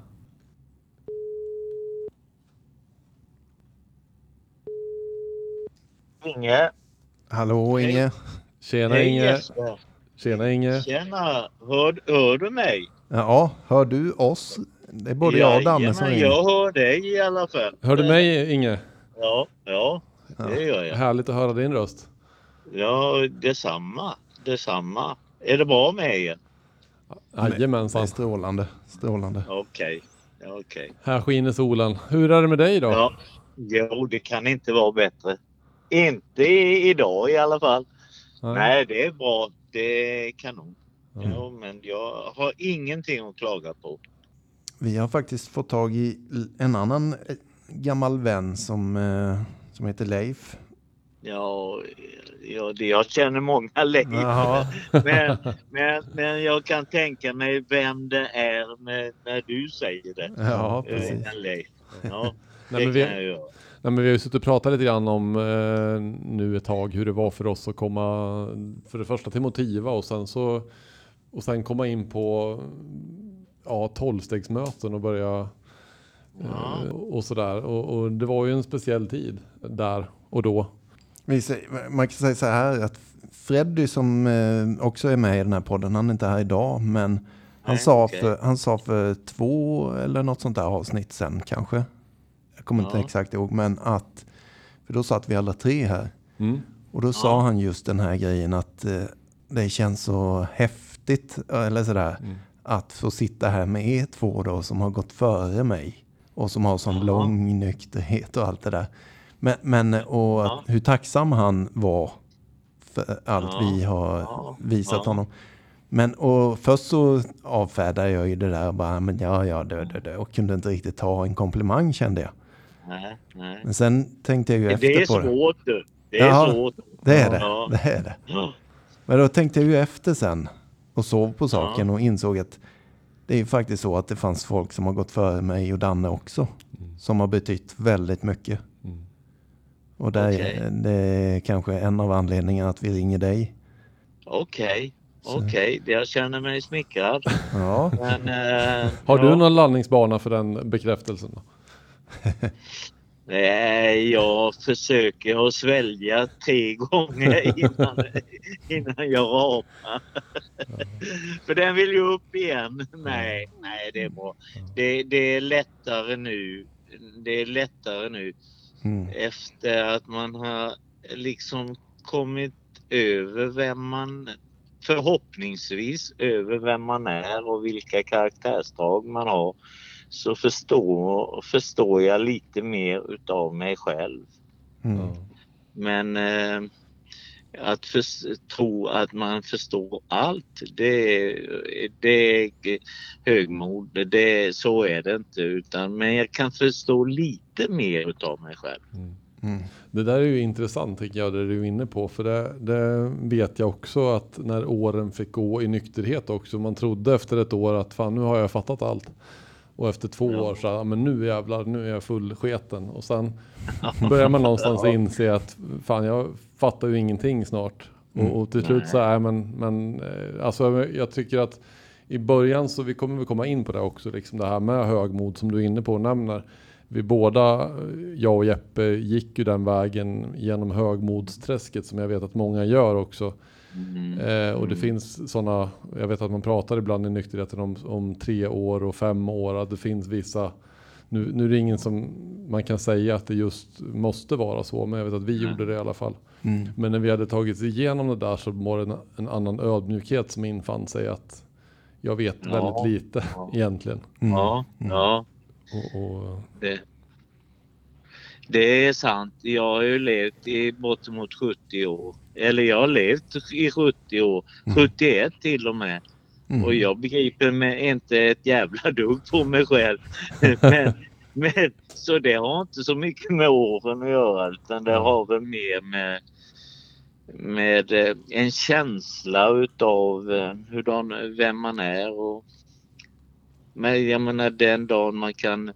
Inge. Hallå Inge. Tjena Hej Inge. Jesper. Tjena Inge. Tjena. Hör, hör du mig? Ja, hör du oss? Det är både jag och Danne som ringer. Jag hör dig i alla fall. Hör du mig Inge? Ja, ja, det gör jag. Härligt att höra din röst. Ja, detsamma. Detsamma. Är det bra med er? Jajamensan. strålande. Strålande. Okej. Okej. Här skiner solen. Hur är det med dig då? Ja. Jo, det kan inte vara bättre. Inte idag i alla fall. Nej. Nej, det är bra. Det är kanon. Ja. Ja, men jag har ingenting att klaga på. Vi har faktiskt fått tag i en annan eh, gammal vän som, eh, som heter Leif. Ja, ja jag känner många Leif. Jaha. *laughs* Men, men, men jag kan tänka mig vem det är när, när du säger det. Ja, Eh, precis. en Leif. Ja, *laughs* det Nej, men vi, kan jag göra. Nej, men vi har ju suttit och pratat lite grann om eh, nu ett tag hur det var för oss att komma för det första till Motiva och sen så och sen komma in på ja, tolvstegsmöten och börja Ja. eh, och sådär. Och, och det var ju en speciell tid där och då. Man kan säga så här att Freddy som eh, också är med i den här podden, han är inte här idag, men han, Nej, sa, okej. för, han sa för två eller något sånt där avsnitt sen kanske. Jag kommer inte Ja. exakt ihåg, men att, för då satt vi alla tre här. Mm. Och då sa han just den här grejen att eh, det känns så häftigt, eller sådär, Mm. att få sitta här med er två då som har gått före mig. Och som har sån Ja. lång nykterhet och allt det där. Men, men och att, hur tacksam han var för allt Ja. vi har Ja. visat Ja. honom. Men och först så avfärdade jag ju det där och bara, men ja, ja, det, det, det. Och kunde inte riktigt ta en komplimang kände jag. Nej, nej. Men sen tänkte jag ju efter Det är på det. svårt du. Det är Jaha. svårt. Det är det, Ja. det är det. Ja. Men då tänkte jag ju efter sen och sov på saken och insåg att det är ju faktiskt så att det fanns folk som har gått före mig och Danne också. Som har betytt väldigt mycket. Mm. Och det, Okej. är, det är kanske en av anledningarna att vi ringer dig. Okej, Så. okej. Jag känner mig smickrad. Ja, Men, eh, Har ja. du någon landningsbana för den bekräftelsen? Då? *laughs* Nej, jag försöker att svälja tre gånger *laughs* innan, innan jag rapar. För den vill ju upp igen. Nej, nej det är bra. Det, det är lättare nu. Det är lättare nu mm. efter att man har liksom kommit över vem man förhoppningsvis över vem man är och vilka karaktärsdrag man har så förstår, förstår jag lite mer utav mig själv. Mm. Men eh, att förs- tro att man förstår allt, det, är- det är högmod. Det, så är det inte. Utan, men jag kan förstå lite mer utav mig själv. Mm. Det där är ju intressant tycker jag, det du är inne på. För det, det vet jag också att när åren fick gå i nykterhet också. Man trodde efter ett år att fan nu har jag fattat allt. Och efter två Ja. år så ja, men nu jävlar, nu är jag full sketen. Och sen *laughs* börjar man någonstans inse att fan jag fattar ju ingenting snart. Och, och till slut så är men, men eh, alltså jag tycker att i början så vi kommer vi komma in på det också, liksom det här med högmod som du är inne på och nämner. Vi båda, eh, jag och Jeppe, gick ju den vägen genom högmodsträsket som jag vet att många gör också. Mm. Eh, och det finns sådana, jag vet att man pratar ibland i nykterheten om, om tre år och fem år, att det finns vissa, nu, nu är det ingen som man kan säga att det just måste vara så, men jag vet att vi gjorde det i alla fall. Mm. Men när vi hade tagit igenom det där så var det en, en annan ödmjukhet som infann sig att jag vet Ja. väldigt lite Ja. *laughs* egentligen. Mm. Ja, ja. Och, och, Det, det är sant. Jag har ju levt i bortemot 70 år. Eller jag har levt i 70 år. 71 till och med. Mm. Och jag begriper mig inte ett jävla dugg på mig själv. *laughs* men, men, så det har inte så mycket med åren att göra utan det har väl mer med, med eh, en känsla utav eh, hurdan, vem man är. Och, men jag menar den dagen man kan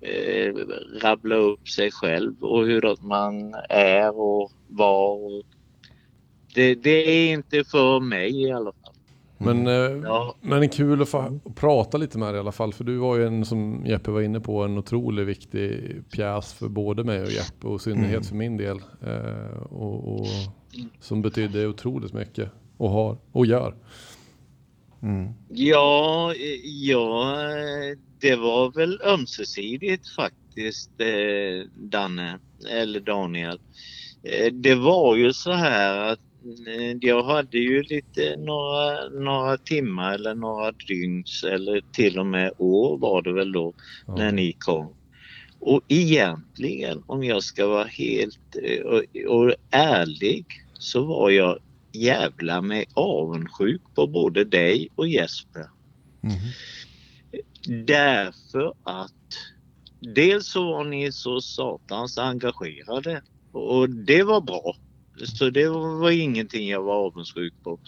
eh, rabbla upp sig själv och hur man är och var. Det, det är inte för mig i alla fall. Men, eh, Ja. men kul att få prata lite med dig i alla fall. För du var ju en, som Jeppe var inne på, en otroligt viktig pjäs för både mig och Jeppe. Och i synnerhet för min del. Eh, och, och som betydde otroligt mycket. Och har, och gör. Mm. Ja, ja, det var väl ömsesidigt faktiskt, eh, Danne, eller Daniel. Eh, det var ju så här att jag hade ju lite några, några timmar eller några dygns eller till och med år var det väl då Ja. när ni kom. Och egentligen om jag ska vara helt eh, och, och ärlig så var jag jävla mig avundsjuk på både dig och Jesper. Mm. Därför att dels så var ni så satans engagerade och det var bra. Så det var ingenting jag var avundsjuk på.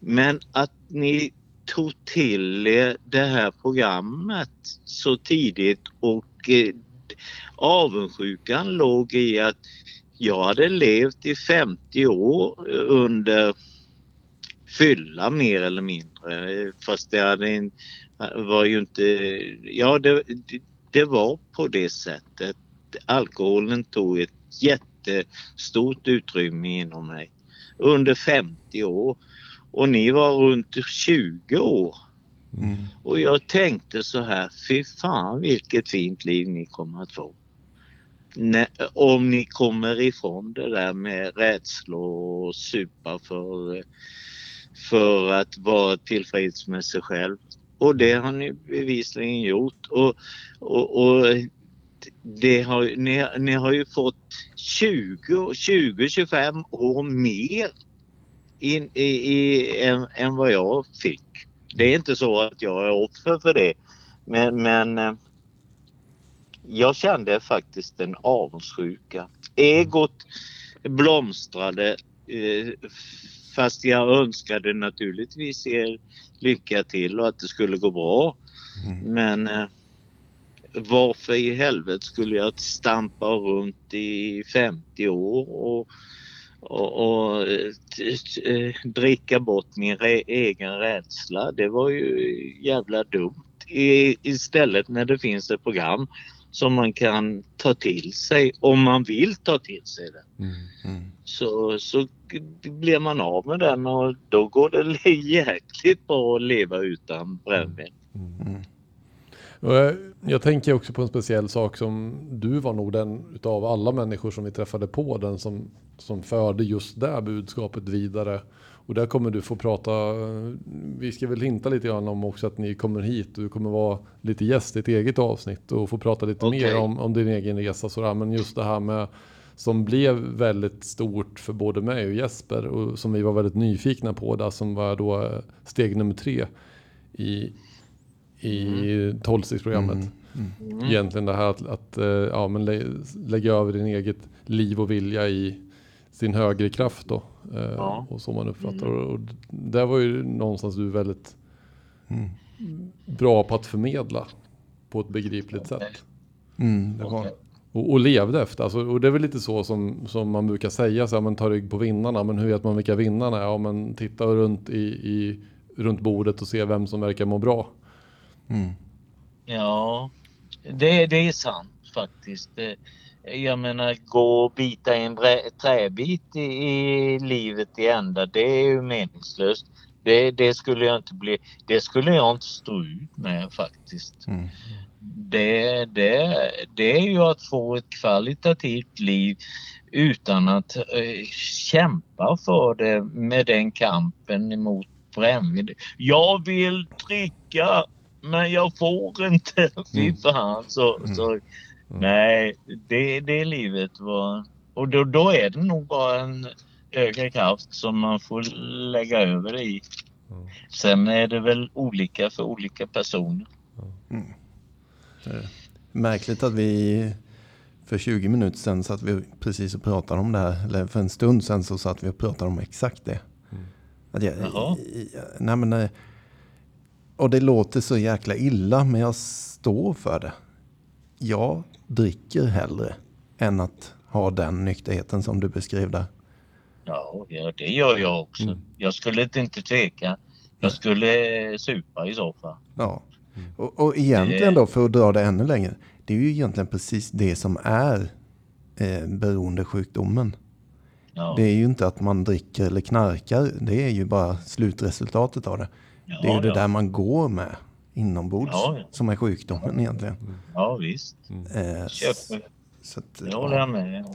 Men att ni tog till er det här programmet så tidigt och eh, avundsjukan låg i att jag hade levt i 50 år under fylla mer eller mindre. Fast det hade en, var ju inte... Ja, det, det, var på det sättet. Alkoholen tog ett jättestort utrymme inom mig under 50 år. Och ni var runt 20 år. Mm. Och jag tänkte så här, fy fan vilket fint liv ni kommer att få. Om ni kommer ifrån det där med rädslor och supa för, för att vara tillfreds med sig själv. Och det har ni bevisligen gjort. Och, och, och det har, ni, ni har ju fått 20-25 år mer in, i, i, än, än vad jag fick. Det är inte så att jag är offer för det. Men, men eh, jag kände faktiskt en avundsjuka. Egot blomstrade eh, fast jag önskade naturligtvis er lycka till och att det skulle gå bra. Mm. Men eh, varför i helvete skulle jag stampa runt i 50 år och, och, och eh, eh, dricka bort min re- egen rädsla? Det var ju jävla dumt. I, istället när det finns ett program som man kan ta till sig om man vill ta till sig det. Mm. Mm. Så, så blir man av med den och då går det *laughs* jäkligt bra att leva utan brännvin. Mm. Jag, jag tänker också på en speciell sak som du var nog den utav alla människor som vi träffade på den som, som förde just det budskapet vidare. Och där kommer du få prata, vi ska väl hinta lite grann om också att ni kommer hit och du kommer vara lite gäst i ett eget avsnitt och få prata lite Okej. mer om, om din egen resa sådär. Men just det här med som blev väldigt stort för både mig och Jesper och som vi var väldigt nyfikna på där som var då eh, steg nummer tre i, i tolvstegsprogrammet. Mm. Mm. Egentligen det här att, att eh, ja, men lä lägga över din eget liv och vilja i sin högre kraft då. Eh, Ja. Och så man uppfattar och, och där var ju någonstans du väldigt Mm. bra på att förmedla på ett begripligt sätt. Mm. Det var. Och, och levde efter. Alltså, och det är väl lite så som, som man brukar säga, så här, man tar rygg på vinnarna. Men hur vet man vilka vinnarna är? Ja, men titta runt, i, i, runt bordet och se vem som verkar må bra. Mm. Ja, det, det är sant faktiskt. Jag menar, gå och bita en träbit i, i livet i ända, det är ju meningslöst. Det, det skulle jag inte bli, det skulle jag inte stå ut med faktiskt. Mm. Det, det, det är ju att få ett kvalitativt liv utan att eh, kämpa för det med den kampen emot brännvin. Jag vill dricka men jag får inte. *laughs* Fy Mm. fan. Så, Mm. så, nej, det, det livet var... Och då, då är det nog bara en högre kraft som man får lägga över i. Mm. Sen är det väl olika för olika personer. Märkligt att vi för 20 minuter sedan satt vi precis och pratade om det här. Eller för en stund sedan så satt vi och pratade om exakt det. Att jag, Jaha. nej men, eh, och det låter så jäkla illa men jag står för det. jag dricker hellre än att ha den nykterheten som du beskrev där. Ja, det gör jag också. Mm. Jag skulle inte tveka. Jag skulle supa i så fall. Ja. Och, och egentligen då, för att dra det ännu längre, det är ju egentligen precis det som är eh, beroendesjukdomen. Ja, Det är ju inte att man dricker eller knarkar, det är ju bara slutresultatet av det. Ja, Det är ju det ja. där man går med inombords Ja, som är sjukdomen egentligen. ja visst. Eh, Köper. så att, Det håller jag med om.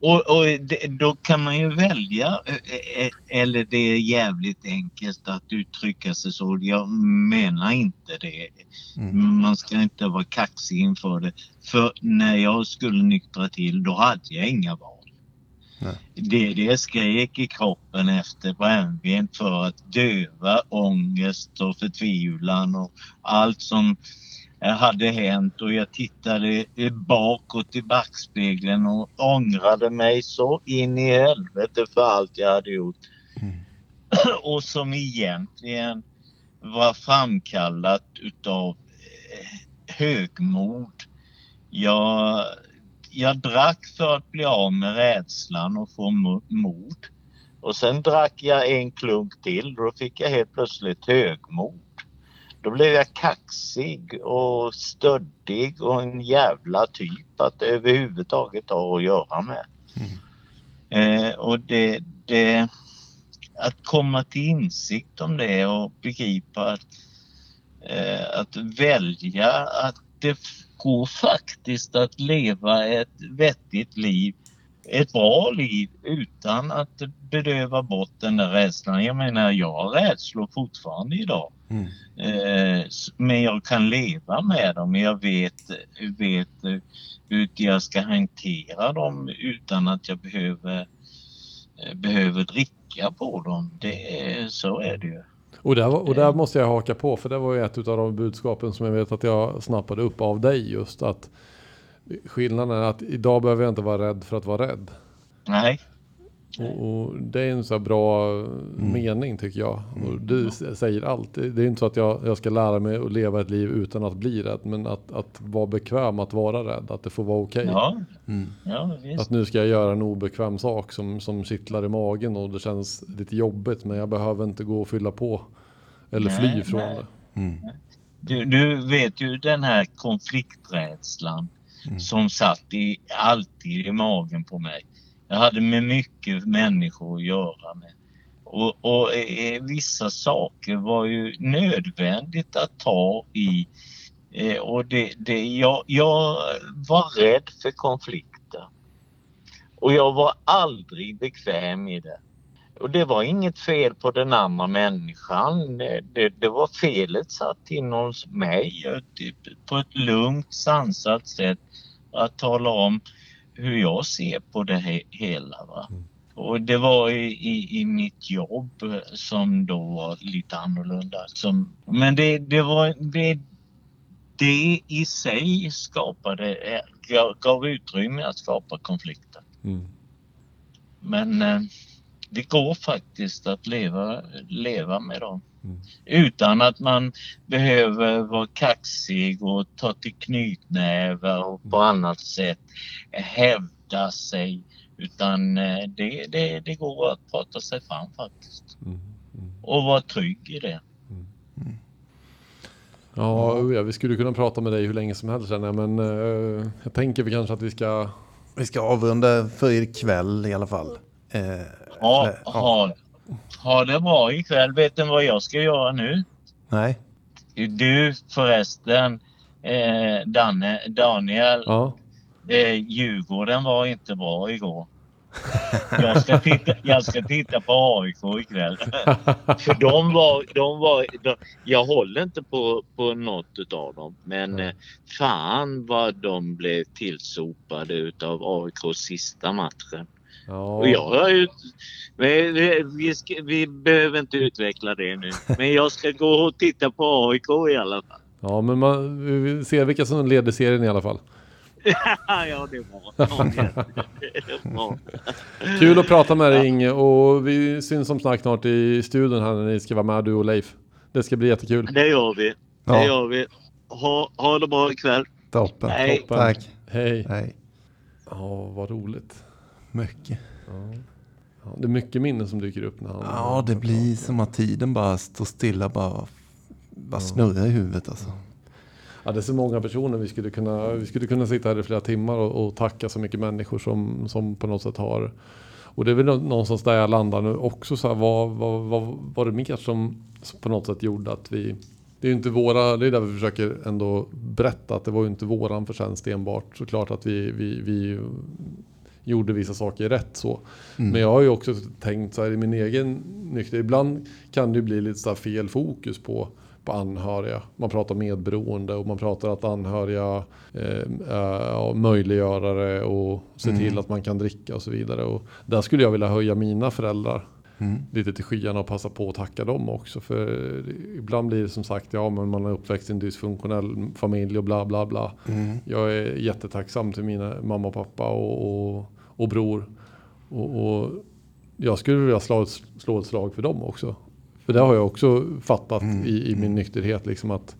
Och, och, det, då kan man ju välja, eh, eh, eller det är jävligt enkelt att uttrycka sig så. Jag menar inte det. Mm. Man ska inte vara kaxig inför det. För när jag skulle nyktra till, då hade jag inga val. Nej. Det, det skrek i kroppen efter brännvin för att döva ångest och förtvivlan och allt som hade hänt och jag tittade bakåt i backspegeln och ångrade mig så in i helvete för allt jag hade gjort. Mm. och som egentligen var framkallat utav eh, högmod. Jag, jag drack för att bli av med rädslan och få mo- mod. Och sen drack jag en klunk till och då fick jag helt plötsligt högmod. Då blev jag kaxig och stöddig och en jävla typ att överhuvudtaget ha att göra med. Eh, och det, det, att komma till insikt om det och begripa att, eh, att välja att det går faktiskt att leva ett vettigt liv, ett bra liv utan att bedöva bort den där rädslan. Jag menar, jag har rädslor fortfarande idag. Mm. Eh, men jag kan leva med dem. Jag vet, vet eh, hur jag ska hantera dem utan att jag behöver, eh, behöver dricka på dem. Det så är det ju. Och där, och där måste jag haka på, för det var ju ett av de budskapen som jag vet att jag snappade upp av dig just att skillnaden är att idag behöver jag inte vara rädd för att vara rädd. Nej, Och, och det är en så här bra mening tycker jag. Och du s- säger allt. Det är inte så att jag, jag ska lära mig att leva ett liv utan att bli rädd, men att, att vara bekväm att vara rädd, att det får vara okej. ja, Mm. ja. Att nu ska jag göra en obekväm sak som, som kittlar i magen och det känns lite jobbigt men jag behöver inte gå och fylla på. Eller fly Nej, från nej. det. Mm. Du, du vet ju den här konflikträdslan Mm. som satt i, alltid i magen på mig. Jag hade med mycket människor att göra med. Och, och eh, vissa saker var ju nödvändigt att ta i. Eh, och det, det, jag, jag var rädd för konflikter. Och jag var aldrig bekväm i det. Och det var inget fel på den andra människan. Det, det, var felet satt inom mig typ, på ett lugnt, sansat sätt att tala om hur jag ser på det he hela. Va? Mm. Och det var i, i, i mitt jobb eh, som då var lite annorlunda. Som, men det, det var det, det i sig skapade, eh, gav, gav utrymme att skapa konflikter. Mm. Men eh, det går faktiskt att leva, leva med dem. Mm. Utan att man behöver vara kaxig och ta till knytnävar och på annat sätt hävda sig. Utan eh, det, det, det går att prata sig fram faktiskt. Mm. Mm. Och vara trygg i det. Ja, ja, vi skulle kunna prata med dig hur länge som helst känner jag, men eh, jag tänker vi kanske att vi ska... Vi ska avrunda för ikväll i alla fall. Eh, Ha, eller- ja. Ha, det bra ikväll. Vet ni vad jag ska göra nu? Nej, Du förresten, eh, Danne, Daniel, Ja, eh, Djurgården var inte bra igår. Jag ska titta, jag ska titta på AIK ikväll. För de var, de var, de, jag håller inte på, på något utav dem. Men eh, fan vad de blev tillsopade utav AIKs sista matchen. Ja. Och jag har ju... Vi, ska, vi behöver inte utveckla det nu. Men jag ska gå och titta på AIK i alla fall. ja men man, vi ser vilka som leder serien i alla fall. *laughs* ja, det är bra. Det bra. Kul att prata med dig Inge och vi syns som sagt snart i studion här när ni ska vara med du och Leif. Det ska bli jättekul. Det gör vi. Det Ja. gör vi. Ha, ha det bra ikväll. Toppen. Hej. Toppen. Tack. Hej. Hej. Ja, vad roligt. Mycket. Ja. Ja, det är mycket minnen som dyker upp när han... Ja, det blir som att tiden bara står stilla, bara, bara snurrar i huvudet alltså. Ja, det är så många personer. Vi skulle kunna, vi skulle kunna sitta här i flera timmar och, och tacka så mycket människor som, som på något sätt har... Och det är väl nå- någonstans där jag landar nu också. Så här, vad, vad, vad var det mer som, som på något sätt gjorde att vi... Det är ju inte våra, det är där vi försöker ändå berätta att det var ju inte våran förtjänst enbart. Såklart att vi, vi, vi gjorde vissa saker rätt så. Mm. Men jag har ju också tänkt så här i min egen nykter. Ibland kan det ju bli lite så här fel fokus på, på anhöriga. Man pratar medberoende och man pratar att anhöriga eh, är möjliggörare och se Mm. till att man kan dricka och så vidare. Och där skulle jag vilja höja mina föräldrar Mm. lite till skyarna och passa på att tacka dem också. För ibland blir det som sagt, ja men man är uppväxt i en dysfunktionell familj och bla bla bla. Mm. Jag är jättetacksam till mina mamma och pappa och, och, och bror. Och, och jag skulle vilja slå ett, slå ett slag för dem också. För det har jag också fattat Mm, i, i min nykterhet. Liksom att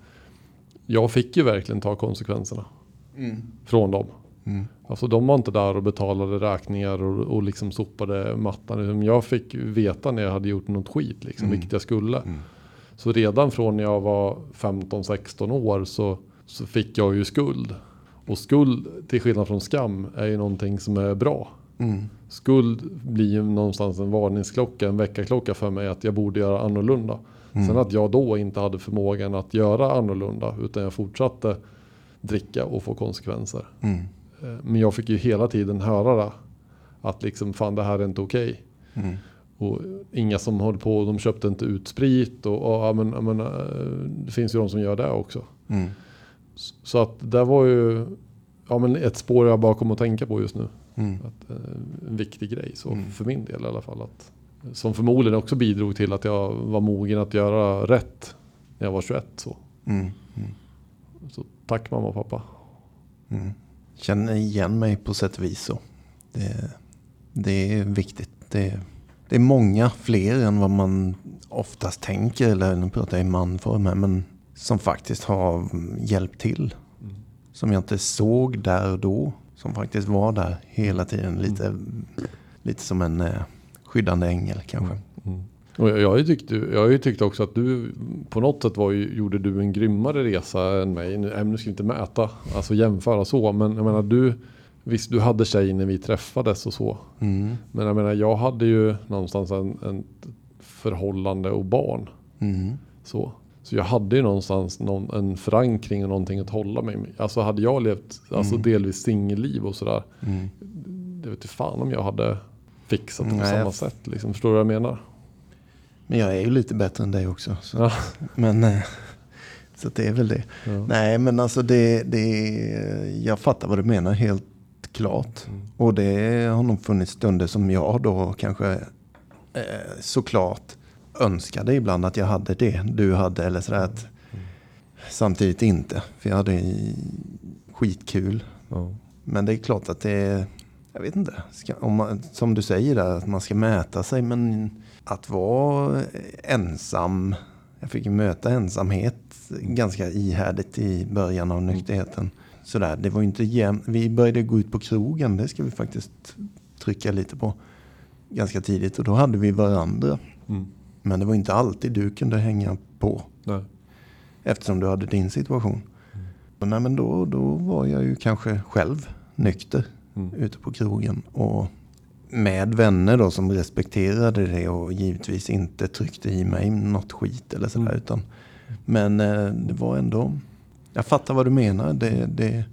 jag fick ju verkligen ta konsekvenserna Mm. från dem. Mm. Alltså de var inte där och betalade räkningar och, och liksom sopade mattan. Jag fick veta när jag hade gjort något skit, liksom, Mm. vilket jag skulle. Mm. Så redan från när jag var 15-16 år så, så fick jag ju skuld. Och skuld, till skillnad från skam, är ju någonting som är bra. Mm. Skuld blir ju någonstans en varningsklocka, en väckarklocka för mig att jag borde göra annorlunda. Mm. Sen att jag då inte hade förmågan att göra annorlunda utan jag fortsatte dricka och få konsekvenser. Mm. Eh, Men jag fick ju hela tiden höra det. Att liksom fan det här är inte okej. Mm. Och inga som höll på, de köpte inte ut sprit och, och ja, men, ja, men, eh, det finns ju de som gör det också. Mm. Så att det var ju ja, men ett spår jag bara kom att tänka på just nu. Mm. Att, eh, en viktig grej så Mm. för min del i alla fall. Att, som förmodligen också bidrog till att jag var mogen att göra rätt när jag var 21. Så, Mm. Mm. så tack mamma och pappa. Mm. Känner igen mig på sätt och vis så. Det, det är viktigt. Det, det är många fler än vad man oftast tänker, eller nu pratar jag i manform här, men som faktiskt har hjälpt till. Mm. Som jag inte såg där och då. Som faktiskt var där hela tiden. Lite, lite som en eh, skyddande ängel kanske. Mm. Och jag, jag, har ju tyckt, jag har tyckt också att du på något sätt var ju, gjorde du en grymmare resa än mig. Nu, nu ska vi inte mäta, alltså jämföra så. Men jag menar du, visst du hade tjej när vi träffades och så. Mm. Men jag menar jag hade ju någonstans en, en förhållande och barn. Mm. Så. Så jag hade ju någonstans någon, en förankring och någonting att hålla mig med. Alltså hade jag levt alltså Mm. delvis singelliv och sådär. Mm. Det vet inte fan om jag hade fixat det på Nej, samma jag- sätt. Liksom. Förstår du vad jag menar? Men jag är ju lite bättre än dig också. Så. Ja. Men, eh, *laughs* så det är väl det. Ja. Nej, men alltså det, det, jag fattar vad du menar helt klart. Mm. Och det har nog funnits stunder som jag då kanske eh, såklart önskade ibland att jag hade det du hade. Eller sådär att, Samtidigt inte, för jag hade skitkul. Ja. Men det är klart att det är, jag vet inte, ska, om man, som du säger där, att man ska mäta sig. Men att vara ensam, jag fick möta ensamhet ganska ihärdigt i början av nykterheten. Sådär, det var inte jämnt. Vi började gå ut på krogen, det ska vi faktiskt trycka lite på. Ganska tidigt och då hade vi varandra. Mm. Men det var inte alltid du kunde hänga på. Nej. Eftersom du hade din situation. Och nej, men då, då var jag ju kanske själv nykter Mm. ute på krogen. Och med vänner då som respekterade det och givetvis inte tryckte i mig något skit eller sådär. Mm. Utan, men eh, det var ändå, jag fattar vad du menar. Det, det,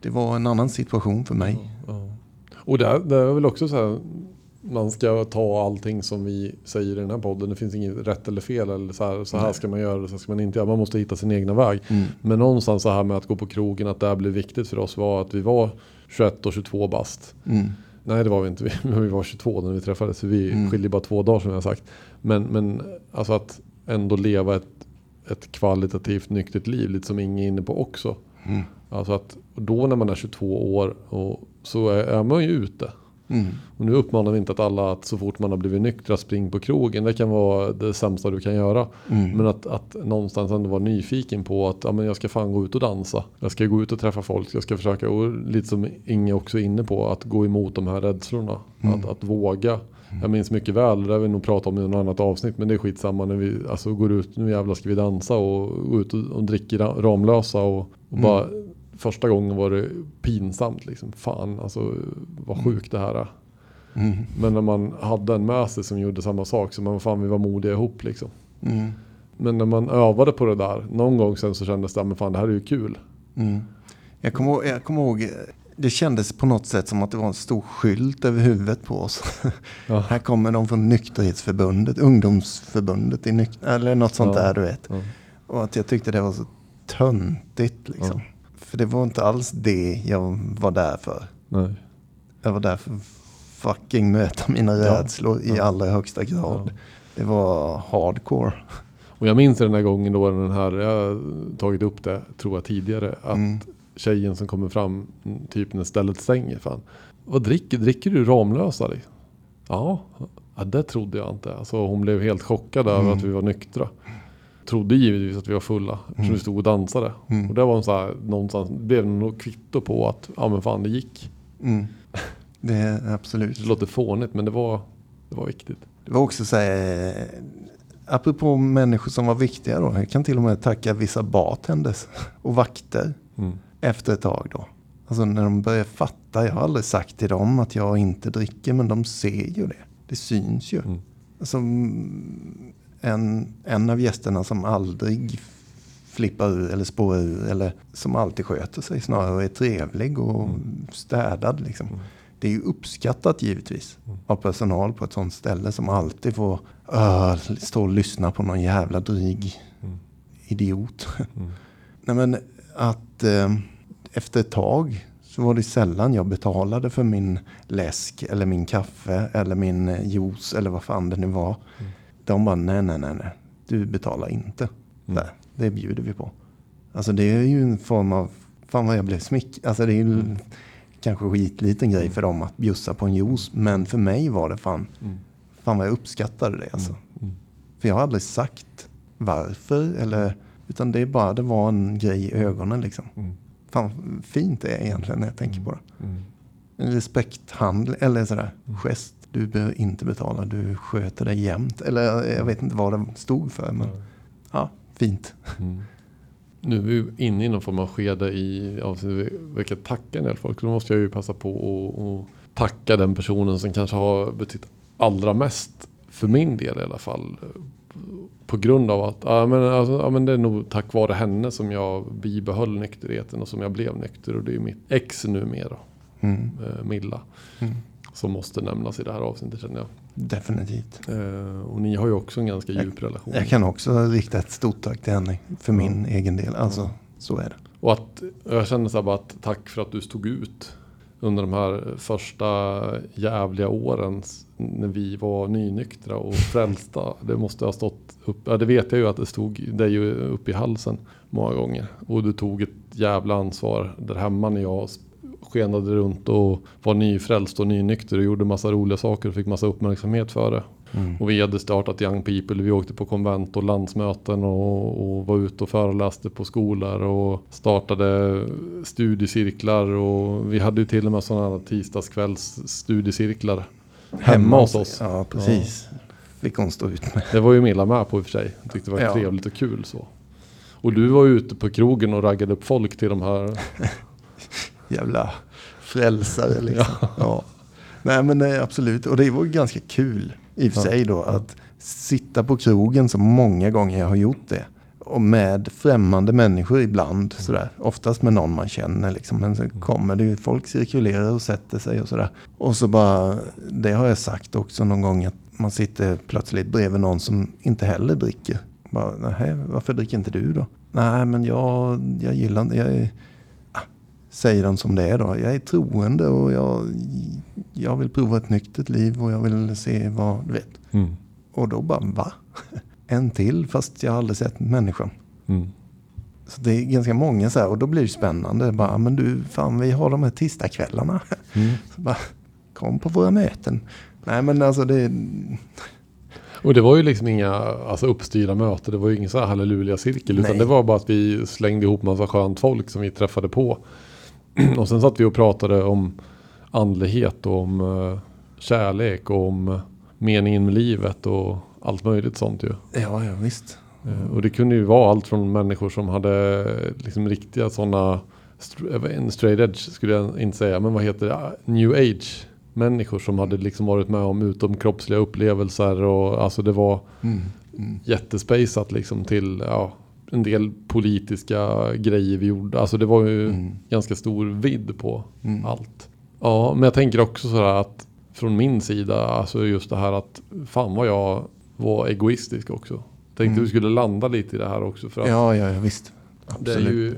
det var en annan situation för mig. Ja. Och det, är- det är väl också så här. Man ska ta allting som vi säger i den här podden. Det finns inget rätt eller fel. Eller så här, så här ska man göra, så ska man inte göra. Man måste hitta sin egna väg. Mm. Men någonstans så här med att gå på krogen, att det här blev viktigt för oss var att vi var 21 och 22 bast. Mm. Nej det var vi inte, *laughs* vi, vi var 22 när vi träffades. Så vi Mm. skiljer bara två dagar som jag har sagt. Men, men alltså att ändå leva ett, ett kvalitativt nyktert liv, lite som Inge är inne på också. Mm. Alltså att då när man är 22 år och så är, är man ju ute. Mm. Och nu uppmanar vi inte att alla att så fort man har blivit nyktra spring på krogen. Det kan vara det sämsta du kan göra. Mm. Men att, att någonstans ändå vara nyfiken på att ja, men jag ska fan gå ut och dansa. Jag ska gå ut och träffa folk. Jag ska försöka, och lite som Inge också är inne på, att gå emot de här rädslorna. Mm. Att, att våga. Jag minns mycket väl, det har vi nog pratat om i något annat avsnitt, men det är skitsamma när vi alltså, går ut, nu jävlar ska vi dansa och gå ut och, och dricker Ra- Ramlösa och, och Mm. bara Första gången var det pinsamt liksom. Fan alltså vad sjukt det här är. Mm. Men när man hade en med sig som gjorde samma sak så man fan vi var modiga ihop liksom. Mm. Men när man övade på det där, någon gång sen så kändes det, men fan det här är ju kul. Mm. Jag kommer jag kommer ihåg, det kändes på något sätt som att det var en stor skylt över huvudet på oss. *laughs* Ja. Här kommer de från nykterhetsförbundet, ungdomsförbundet, i nyk- eller något sånt Ja. där du vet. Ja. Och att jag tyckte det var så töntigt liksom. För det var inte alls det jag var där för. Nej. Jag var där för att fucking möta mina Ja. rädslor i Ja. allra högsta grad. Ja. Det var hardcore. Och jag minns den här gången då den här, jag har tagit upp det tror jag tidigare, att Mm. tjejen som kommer fram typ när stället stänger. Fan. Vad dricker, dricker du Ramlösa? Liksom? Ja, ja, det trodde jag inte. Alltså, hon blev helt chockad över Mm. att vi var nyktra. Trodde givetvis att vi var fulla eftersom Mm. vi stod och dansade. Mm. Och det var så här, någonstans, blev något kvitto på att ja men fan det gick. Mm. Det är absolut. Det låter fånigt men det var, det var viktigt. Det var också så här, eh, apropå människor som var viktiga då. Jag kan till och med tacka vissa bartenders *laughs* och vakter Mm. efter ett tag då. Alltså när de börjar fatta. Jag har aldrig sagt till dem att jag inte dricker men de ser ju det. Det syns ju. Mm. Alltså, mm, en, en av gästerna som aldrig flippar ur eller spårar ur eller som alltid sköter sig snarare och är trevlig och städad liksom. Mm. Det är ju uppskattat givetvis av personal på ett sånt ställe som alltid får uh, stå och lyssna på någon jävla dryg Mm. idiot. *laughs* Mm. Nej men att eh, efter ett tag så var det sällan jag betalade för min läsk eller min kaffe eller min eh, juice eller vad fan det nu var. Mm. De bara nej, nej, nej, nej. Du betalar inte. Mm. Nej, det bjuder vi på. Alltså det är ju en form av, fan vad jag blev smick. Alltså det är ju Mm. kanske skitliten grej för dem att bjussa på en juice. Men för mig var det fan, Mm. fan vad jag uppskattade det alltså. Mm. För jag har aldrig sagt varför eller, utan det är bara, det var en grej i ögonen liksom. Mm. Fan fint det är egentligen när jag tänker på det. Mm. En respekthandling, eller sådär, gest. Du behöver inte betala, du sköter dig jämt. Eller jag vet inte vad det stod för, men ja, fint. Mm. Nu är vi inne i någon form av skede i avsnittet vi kan tacka en del folk. Då måste jag ju passa på att att tacka den personen som kanske har betytt allra mest för min del i alla fall. På grund av att ja, men, alltså, ja, men det är nog tack vare henne som jag bibehöll nykterheten och som jag blev nykter. Och det är mitt ex numera, Mm. eh, Milla, Mm. Som måste nämnas i det här avsnittet känner jag. Definitivt. Eh, och ni har ju också en ganska djup relation. Jag kan också rikta ett stort tack till henne för min egen del. Alltså, så är det. Och att jag känner så här bara att tack för att du stod ut under de här första jävliga åren när vi var nynyktra och frälsta. Det måste ha stått upp, ja det vet jag ju att det stod dig upp i halsen många gånger. Och du tog ett jävla ansvar där hemma när jag skenade runt och var nyfrälst och nynykter och gjorde massa roliga saker och fick massa uppmärksamhet för det. Mm. Och vi hade startat Young People. Vi åkte på konvent och landsmöten och, och var ute och föreläste på skolor och startade studiecirklar. Och vi hade ju till och med sådana tisdagskvälls studiecirklar hemma hos oss. Ja, precis. Fick hon stå ut med. Det var ju Milla med på i och för sig. Jag tyckte det var Ja. trevligt och kul så. Och du var ute på krogen och raggade upp folk till de här. *laughs* Jävla frälsare liksom. Ja. Nej men nej, absolut. Och det var ganska kul i och för Ja. sig då att sitta på krogen så många gånger jag har gjort det. Och med främmande människor ibland sådär. Oftast med någon man känner liksom. Men så kommer det ju, folk cirkulerar och sätter sig och sådär. Och så bara, det har jag sagt också någon gång att man sitter plötsligt bredvid någon som inte heller dricker. Bara, nej, varför dricker inte du då? Nej, men jag, jag gillar inte, jag säger de som det är då. Jag är troende och jag, jag vill prova ett nyktert liv och jag vill se vad, du vet. Mm. Och då bara, va? *laughs* En till fast jag har aldrig sett människan. Mm. Så det är ganska många så här och då blir det spännande. Bara, men du, fan vi har de här tisdagskvällarna. *laughs* Mm. Bara, Kom på våra möten. Nej men alltså det... Och det var ju liksom inga alltså, uppstyrda möten. Det var ju ingen så här halleluja-cirkel. Utan det var bara att vi slängde ihop massa skönt folk som vi träffade på. *clears throat* och sen satt vi och pratade om andlighet och om eh, kärlek och om eh, meningen med livet och allt möjligt sånt ju. Ja, ja visst. Eh, Och det kunde ju vara allt från människor som hade liksom riktiga sådana, en straight edge skulle jag inte säga, men vad heter det, Ah, new age människor som hade liksom varit med om utomkroppsliga upplevelser och alltså det var Mm. Mm. jättespejsat liksom till ja, en del politiska grejer vi gjorde. Alltså det var ju Mm. ganska stor vidd på Mm. allt. Ja, men jag tänker också sådär att från min sida, alltså just det här att fan vad jag var egoistisk också. Tänkte Mm. vi skulle landa lite i det här också. För att Ja, ja, ja visst. det är Absolut. ju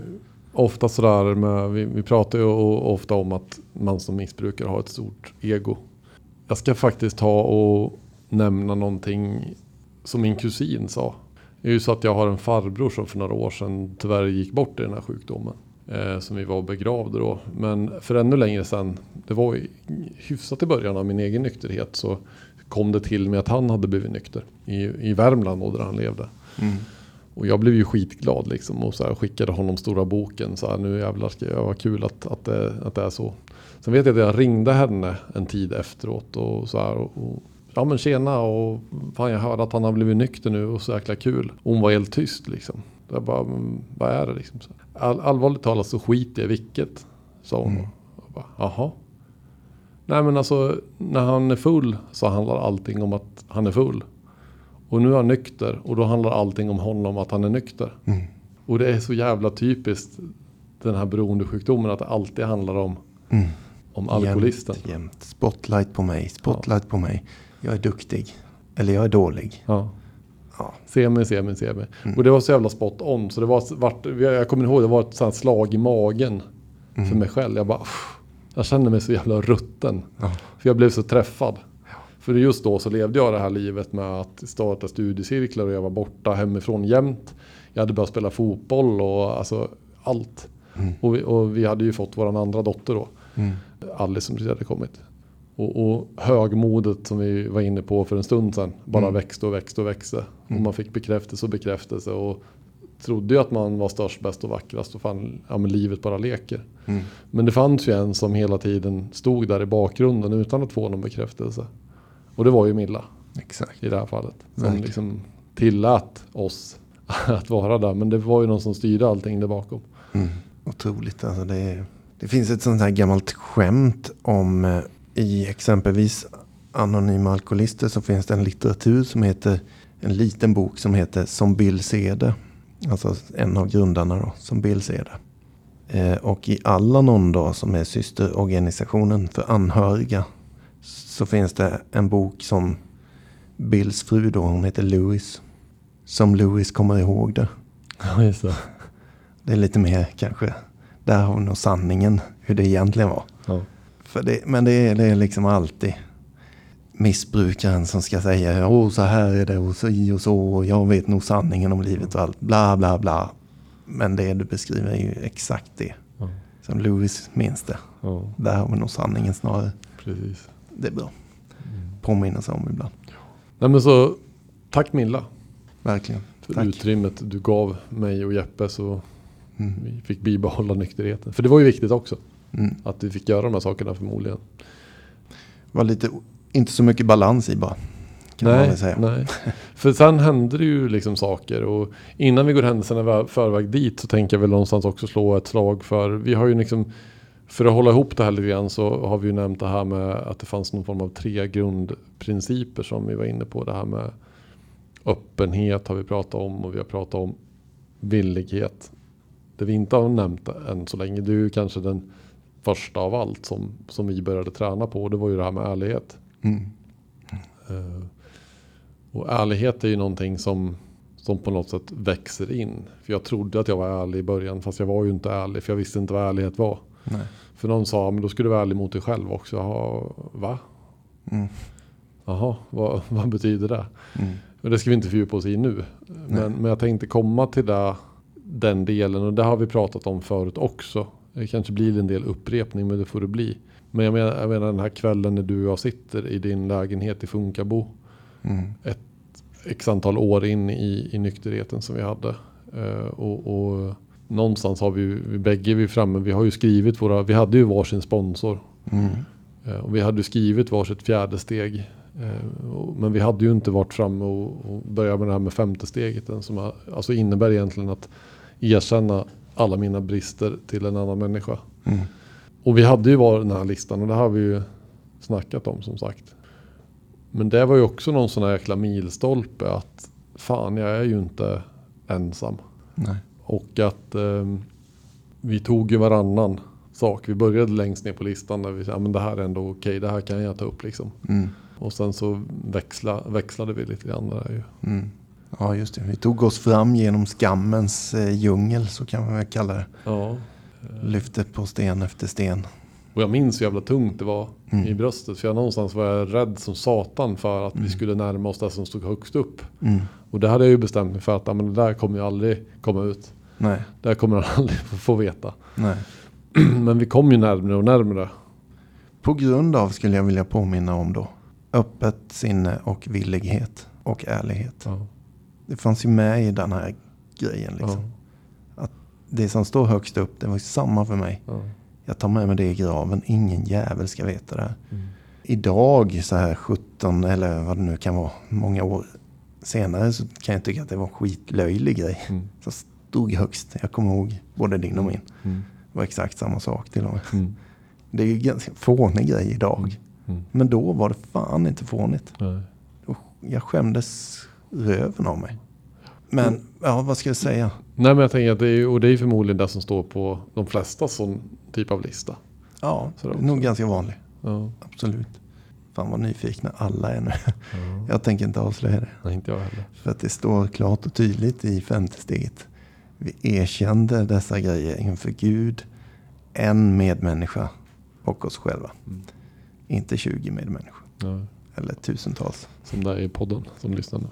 ofta sådär med, vi, vi pratar ju ofta om att man som missbrukare har ett stort ego. Jag ska faktiskt ta och nämna någonting som min kusin sa. Det är ju så att jag har en farbror som för några år sedan tyvärr gick bort i den här sjukdomen. Eh, som vi var och begravde då. Men för ännu längre sedan, det var ju hyfsat i början av min egen nykterhet så kom det till med att han hade blivit nykter i, i Värmland och där han levde. Mm. Och jag blev ju skitglad liksom och så här skickade honom stora boken. Så här, nu jävlar ska jag, vad kul att, att, det, att det är så. Sen vet jag att jag ringde henne en tid efteråt och så här. Och, och, ja men tjena och fan jag hörde att han har blivit nykter nu och så jäkla kul. Hon var helt tyst liksom. Jag bara, "Men vad är det liksom? All, allvarligt talat så skiter jag i vilket. Sa hon. Mm. Och bara, Jaha. Nej men alltså när han är full så handlar allting om att han är full. Och nu är han nykter och då handlar allting om honom att han är nykter. Mm. Och det är så jävla typiskt den här beroendesjukdomen att det alltid handlar om, Mm. om alkoholisten. Jämt, jämt. Spotlight på mig, spotlight på mig. Jag är duktig. Eller jag är dålig. Ja. Ja. Se mig, se mig, se mig. Mm. Och det var så jävla spot on. Så det var, vart, jag kommer ihåg det var ett sånt slag i magen Mm. för mig själv. Jag bara, jag kände mig så jävla rutten. Ja. För jag blev så träffad. För just då så levde jag det här livet med att starta studiecirklar och jag var borta hemifrån jämt. Jag hade börjat spela fotboll och alltså allt. Mm. Och, vi, och vi hade ju fått vår andra dotter då. Mm. Alice som precis hade kommit. Och, och högmodet som vi var inne på för en stund sedan bara Mm. växte och växte och växte. Och Mm. man fick bekräftelse och bekräftelse och trodde ju att man var störst, bäst och vackrast och fan, ja men livet bara leker. Mm. Men det fanns ju en som hela tiden stod där i bakgrunden utan att få någon bekräftelse. Och det var ju Milla Exakt. i det här fallet. Som Verkligen. liksom tillät oss *laughs* att vara där. Men det var ju någon som styrde allting där bakom. Mm. Otroligt. Alltså det, är, det finns ett sånt här gammalt skämt om eh, i exempelvis Anonyma Alkoholister så finns det en litteratur som heter en liten bok som heter Som Bill ser det. Alltså en av grundarna då, som Bill ser det. Eh, och i Alanon då som är systerorganisationen för anhöriga så finns det en bok som Bills fru då, hon heter Louis. Som Louis kommer ihåg det. Ja, just det. *laughs* Det är lite mer kanske, där har vi nog sanningen hur det egentligen var. Ja. Det, men det är, det är liksom alltid missbrukaren som ska säga åh så här är det och så och så och jag vet nog sanningen om livet och allt bla bla bla. Men det du beskriver är ju exakt det. Ja. Som Louis minns det. ja, Där har vi nog sanningen snarare. precis. Det är bra. Påminna sig om ibland. Nej men så, tack Milla Verkligen. för Tack. utrymmet du gav mig och Jeppe så Mm. vi fick bibehålla nykterheten. För det var ju viktigt också. Mm. Att vi fick göra de här sakerna förmodligen. Var lite, inte så mycket balans i bara. Kan man väl säga. nej. *laughs* För sen hände det ju liksom saker. Och innan vi går händelserna förväg dit så tänker jag väl någonstans också slå ett slag för. Vi har ju liksom. För att hålla ihop det här lite grann så har vi ju nämnt det här med att det fanns någon form av tre grundprinciper som vi var inne på. Det här med öppenhet har vi pratat om och vi har pratat om villighet. Det vi inte har nämnt än så länge det är ju kanske den första av allt som, som vi började träna på. Det var ju det här med ärlighet. Mm. Eh, Och ärlighet är ju någonting som, som på något sätt växer in. För jag trodde att jag var ärlig i början fast jag var ju inte ärlig för jag visste inte vad ärlighet var. Nej. För någon sa, men då ska du vara ärlig mot dig själv också. Jaha, va? Mm. Jaha, vad, vad betyder det? Mm. Det ska vi inte fördjupa oss i nu. Men, men jag tänkte komma till det, den delen och det har vi pratat om förut också. Det kanske blir en del upprepning men det får det bli. Men jag menar, jag menar den här kvällen när du och jag sitter i din lägenhet i Funkabo. Mm. Ett x antal år in i, i nykterheten som vi hade. Eh, och, och någonstans har vi, vi bägge vi framme, vi har ju skrivit våra, vi hade ju varsin sponsor. Mm. Eh, och vi hade ju skrivit varsitt fjärde steg. Eh, men vi hade ju inte varit framme och, och börjat med det här med femte steget. än, Som alltså innebär egentligen att erkänna alla mina brister till en annan människa. Mm. Och vi hade ju varit den här listan och det har vi ju snackat om som sagt. Men det var ju också någon sån här jäkla milstolpe att fan jag är ju inte ensam. Nej. Och att ehm, vi tog ju varannan sak. Vi började längst ner på listan där vi sa, men det här är ändå okej, det här kan jag ta upp liksom. Mm. Och sen så växla, växlade vi lite grann där ju. Mm. Ja, just det. Vi tog oss fram genom skammens eh, djungel, så kan man väl kalla det. Ja. Lyfte på sten efter sten. Och jag minns hur jävla tungt det var Mm. i bröstet. För jag någonstans var jag rädd som satan för att vi skulle närma oss det som stod högst upp. Mm. Och det hade jag ju bestämt mig för att ja, men det där kommer ju aldrig komma ut. Nej, Det här kommer han *laughs* aldrig få veta. nej. *clears throat* Men vi kom ju närmare och närmare. På grund av, skulle jag vilja påminna om då, öppet sinne och villighet och ärlighet. Ja. Det fanns ju med i den här grejen. Liksom. Ja. Det som står högst upp, det var ju samma för mig. Ja. Jag tar med mig det i graven. Ingen jävel ska veta det här. Mm. Idag, så här 17 eller vad det nu kan vara, många år senare så kan jag tycka att det var en skitlöjlig grej. Mm. Så stod högst. Jag kommer ihåg både din och min. Mm. Det var exakt samma sak till och med. Mm. Det är ju ganska fånig grej idag. Mm. Men då var det fan inte fånigt. Nej. Jag skämdes röven av mig. Men, ja vad ska jag säga? Nej men jag tänker att det är, och det är förmodligen det som står på de flesta sån typ av lista. Ja, Så det är nog ganska vanlig. Ja. Absolut. Fan vad nyfikna alla är nu. Ja. *laughs* Jag tänker inte avslöja det. Nej inte jag heller. För att det står klart och tydligt i femte steget. Vi erkände dessa grejer inför Gud, en medmänniska och oss själva. Mm. Inte 20 medmänniskor. Ja. Eller tusentals. Som det är i podden som lyssnar nu.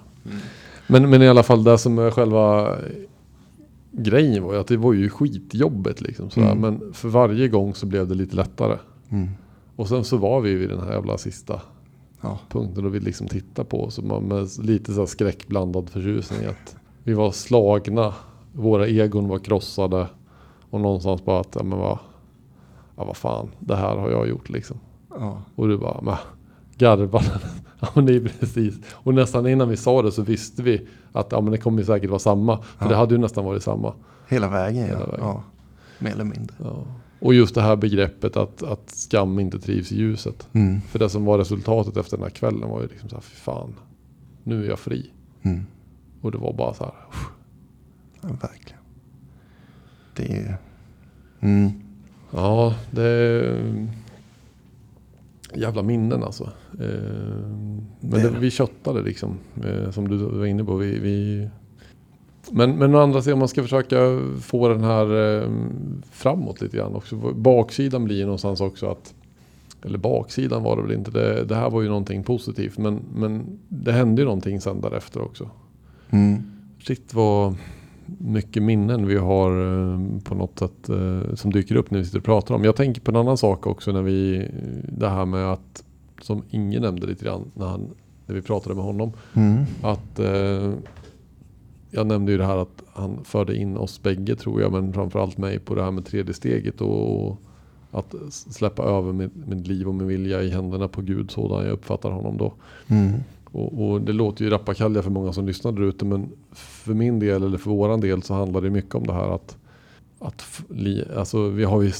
Men, men i alla fall det som är själva grejen var ju att det var ju skitjobbet liksom. Sådär. Mm. Men för varje gång så blev det lite lättare. Mm. Och sen så var vi vid den här jävla sista Ja. punkten och vi liksom tittade på oss. Med lite så här skräckblandad förtjusning. Att vi var slagna, våra egon var krossade. Och någonstans bara att, ja men vad, ja vad fan, det här har jag gjort liksom. Ja. Och du bara, men garvade. Ja men det är precis. Och nästan innan vi sa det så visste vi att ja, men det kommer säkert vara samma. För Ja. det hade ju nästan varit samma. Hela vägen, Hela ja. vägen. ja. Mer eller mindre. Ja. Och just det här begreppet att, att skam inte trivs i ljuset. Mm. För det som var resultatet efter den här kvällen var ju liksom så här, fy fan, nu är jag fri. Mm. Och det var bara så här, Ja, verkligen. Det är. Mm. ja det är jävla minnen alltså. Eh, Men Det vi köttade liksom, eh, som du var inne på. Vi, vi... Men, men å andra sidan, om man ska försöka få den här eh, framåt lite grann också. Baksidan blir ju någonstans också att eller baksidan var det väl inte. Det, det här var ju någonting positivt. Men, men det hände ju någonting sen därefter också. Mm. Shit vad mycket minnen vi har eh, på något sätt eh, som dyker upp när vi sitter och pratar om. Jag tänker på en annan sak också när vi, det här med att, som ingen nämnde lite grann när, han, när vi pratade med honom. Mm. Att eh, jag nämnde ju det här att han förde in oss bägge tror jag, men framförallt mig på det här med tredje steget och att släppa över mitt, mitt liv och min vilja i händerna på Gud sådan jag uppfattar honom då. Mm. Och, och det låter ju rappakalja för många som lyssnar där ute men för min del eller för våran del så handlar det mycket om det här att, att alltså vi har ju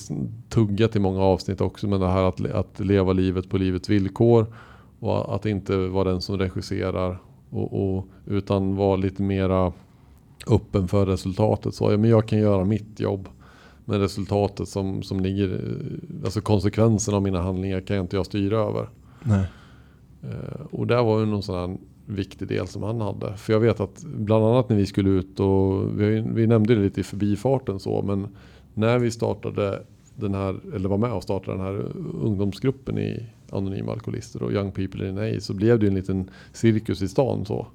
tuggat i många avsnitt också men det här att, att leva livet på livets villkor och att inte vara den som regisserar och, och, utan vara lite mera öppen för resultatet. Så ja, men jag kan göra mitt jobb men resultatet som, som ligger, eh, alltså konsekvenserna av mina handlingar kan jag inte jag styra över. Nej. Eh, Och det var ju någon sån här viktig del som han hade. För jag vet att bland annat när vi skulle ut och vi, vi nämnde det lite i förbifarten så men när vi startade den här, eller var med och startade den här ungdomsgruppen i Anonyma Alkoholister och Young People in A så blev det ju en liten cirkus i stan så.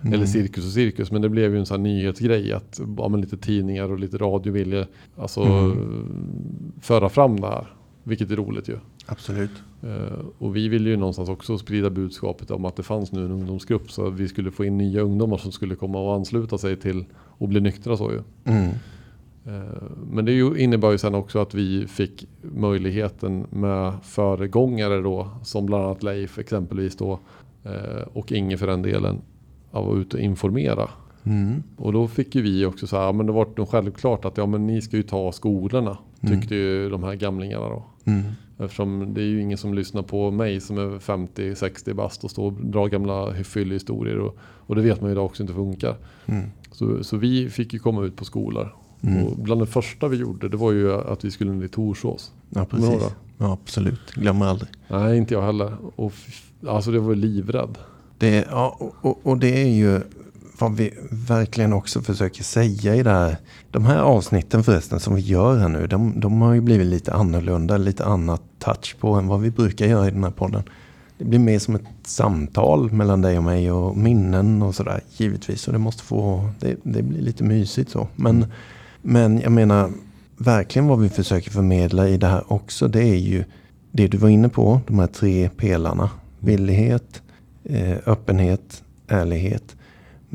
Mm. Eller cirkus och cirkus. Men det blev ju en sån här nyhetsgrej att ja, lite tidningar och lite radio ville alltså, Mm. föra fram det här. Vilket är roligt ju. Absolut. Eh, och vi ville ju någonstans också sprida budskapet om att det fanns nu en ungdomsgrupp. Så att vi skulle få in nya ungdomar som skulle komma och ansluta sig till och bli nyktra så ju. Mm. Eh, Men det innebar ju sen också att vi fick möjligheten med föregångare då, som bland annat Leif exempelvis då, eh, och Inge för den delen, att vara ute och informera. Mm. Och då fick ju vi också så här, men det var självklart att ja, men ni ska ju ta skolorna, Mm. tyckte ju de här gamlingarna då. Mm. Eftersom det är ju ingen som lyssnar på mig som är 50-60 bast och står och drar gamla fyllehistorier och, och det vet man ju idag också inte funkar. Mm. Så, så vi fick ju komma ut på skolor. Mm. Och bland det första vi gjorde det var ju att vi skulle ner till Torsås. Ja, precis. Ja, absolut. Glömmer aldrig. Nej, inte jag heller. Och alltså det var ju livrädd. Det, ja, och, och det är ju vad vi verkligen också försöker säga i det här. De här avsnitten förresten som vi gör här nu, de, de har ju blivit lite annorlunda, lite annat touch på än vad vi brukar göra i den här podden. Det blir mer som ett samtal mellan dig och mig och minnen och sådär givetvis. Och det måste få, det, det blir lite mysigt så. Men, men jag menar, verkligen vad vi försöker förmedla i det här också, det är ju det du var inne på, de här tre pelarna. Villighet, eh, öppenhet, ärlighet.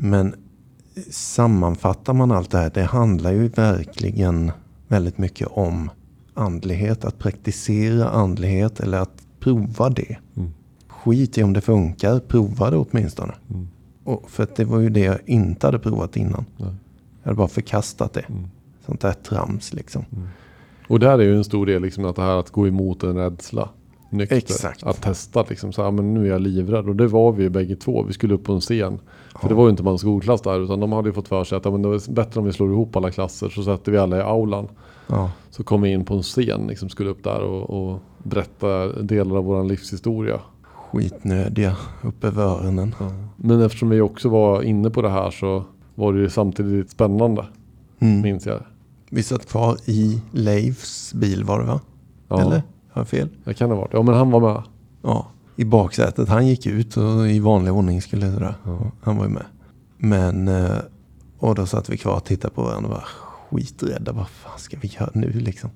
Men sammanfattar man allt det här, det handlar ju verkligen väldigt mycket om andlighet. Att praktisera andlighet eller att prova det. Mm. Skit i om det funkar, prova det åtminstone. Mm. Och för att det var ju det jag inte hade provat innan. Nej. Jag hade bara förkastat det. Mm. Sånt där trams liksom. Och där är ju en stor del liksom att det här att gå emot en rädsla. Nykter. Exakt. Att testa liksom så här, men nu är jag livrädd. Och det var vi bägge två. Vi skulle upp på en scen. För Ja. det var ju inte bara en skolklass där utan de hade ju fått för sig att ja, men det var bättre om vi slår ihop alla klasser så sätter vi alla i aulan. Ja. Så kom vi in på en scen, liksom skulle upp där och, och berätta delar av vår livshistoria. Skitnödiga upp över öronen. Men eftersom vi också var inne på det här så var det ju samtidigt spännande, Mm. minns jag. Vi satt kvar i Leifs bil var det va? Ja, Eller? Har jag fel? det kan det ha varit. Ja, men han var med. Ja, i baksätet. Han gick ut och i vanlig ordning skulle sådär. Ja. Han var ju med. Men, eh, och då satt vi kvar och tittade på varandra och var skiträdda. Vad fan ska vi göra nu liksom?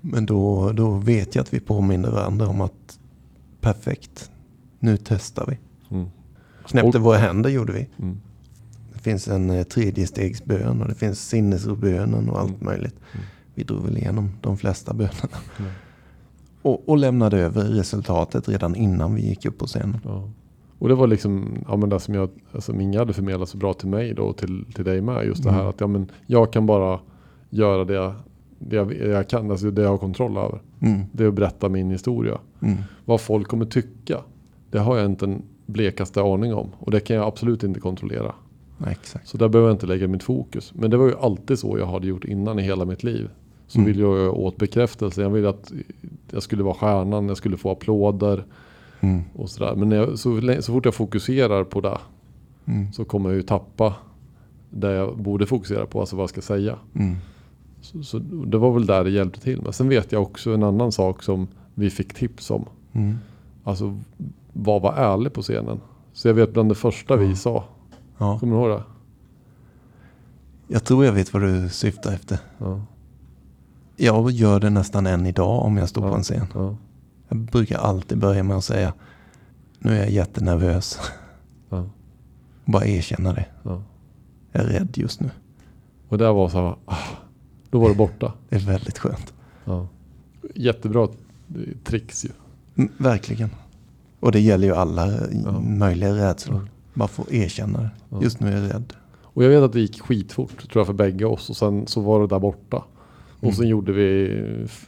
Men då, då vet jag att vi påminner varandra om att perfekt, nu testar vi. Mm. Knäppte Och- våra händer gjorde vi. Mm. Det finns en eh, tredjestegsbön och det finns sinnesrobönen och allt möjligt. Vi drog väl igenom de flesta bönerna. Mm. Och, och lämnade över resultatet redan innan vi gick upp på scenen. Ja. Och det var liksom ja, men det som, jag, som Inga hade förmedlat så bra till mig då och till, till dig med. Just det här Mm. att ja, men jag kan bara göra det jag, det jag, jag kan, alltså det jag har kontroll över. Mm, Det är att berätta min historia. mm, Vad folk kommer tycka, det har jag inte en blekaste aning om. Och det kan jag absolut inte kontrollera. exakt. Så där behöver jag inte lägga mitt fokus. Men det var ju alltid så jag hade gjort innan i hela mitt liv. Så Mm. ville jag åt bekräftelse. Jag ville att jag skulle vara stjärnan, jag skulle få applåder Mm, och sådär. Men jag, så, så fort jag fokuserar på det mm, så kommer jag ju tappa det jag borde fokusera på, alltså vad jag ska säga. mm, Så, så det var väl där det hjälpte till. Men sen vet jag också en annan sak som vi fick tips om. mm. Alltså vad var ärlig på scenen. Så jag vet bland det första vi sa. Ja, Kommer du ihåg det? jag tror jag vet vad du syftar efter. Ja. Jag gör det nästan än idag om jag står på Ja. en scen. Ja. Jag brukar alltid börja med att säga nu är jag jättenervös. Ja. Bara erkänna det. Ja. Jag är rädd just nu. Och där var så här, ah, då var det borta. Det är väldigt skönt. Ja. Jättebra tricks ju. Mm, verkligen. Och det gäller ju alla Ja. möjliga rädslor. Ja. Bara få erkänna det. Just nu är jag rädd. Och jag vet att det gick skitfort tror jag för bägge oss och sen så var det där borta. Mm. Och sen gjorde vi,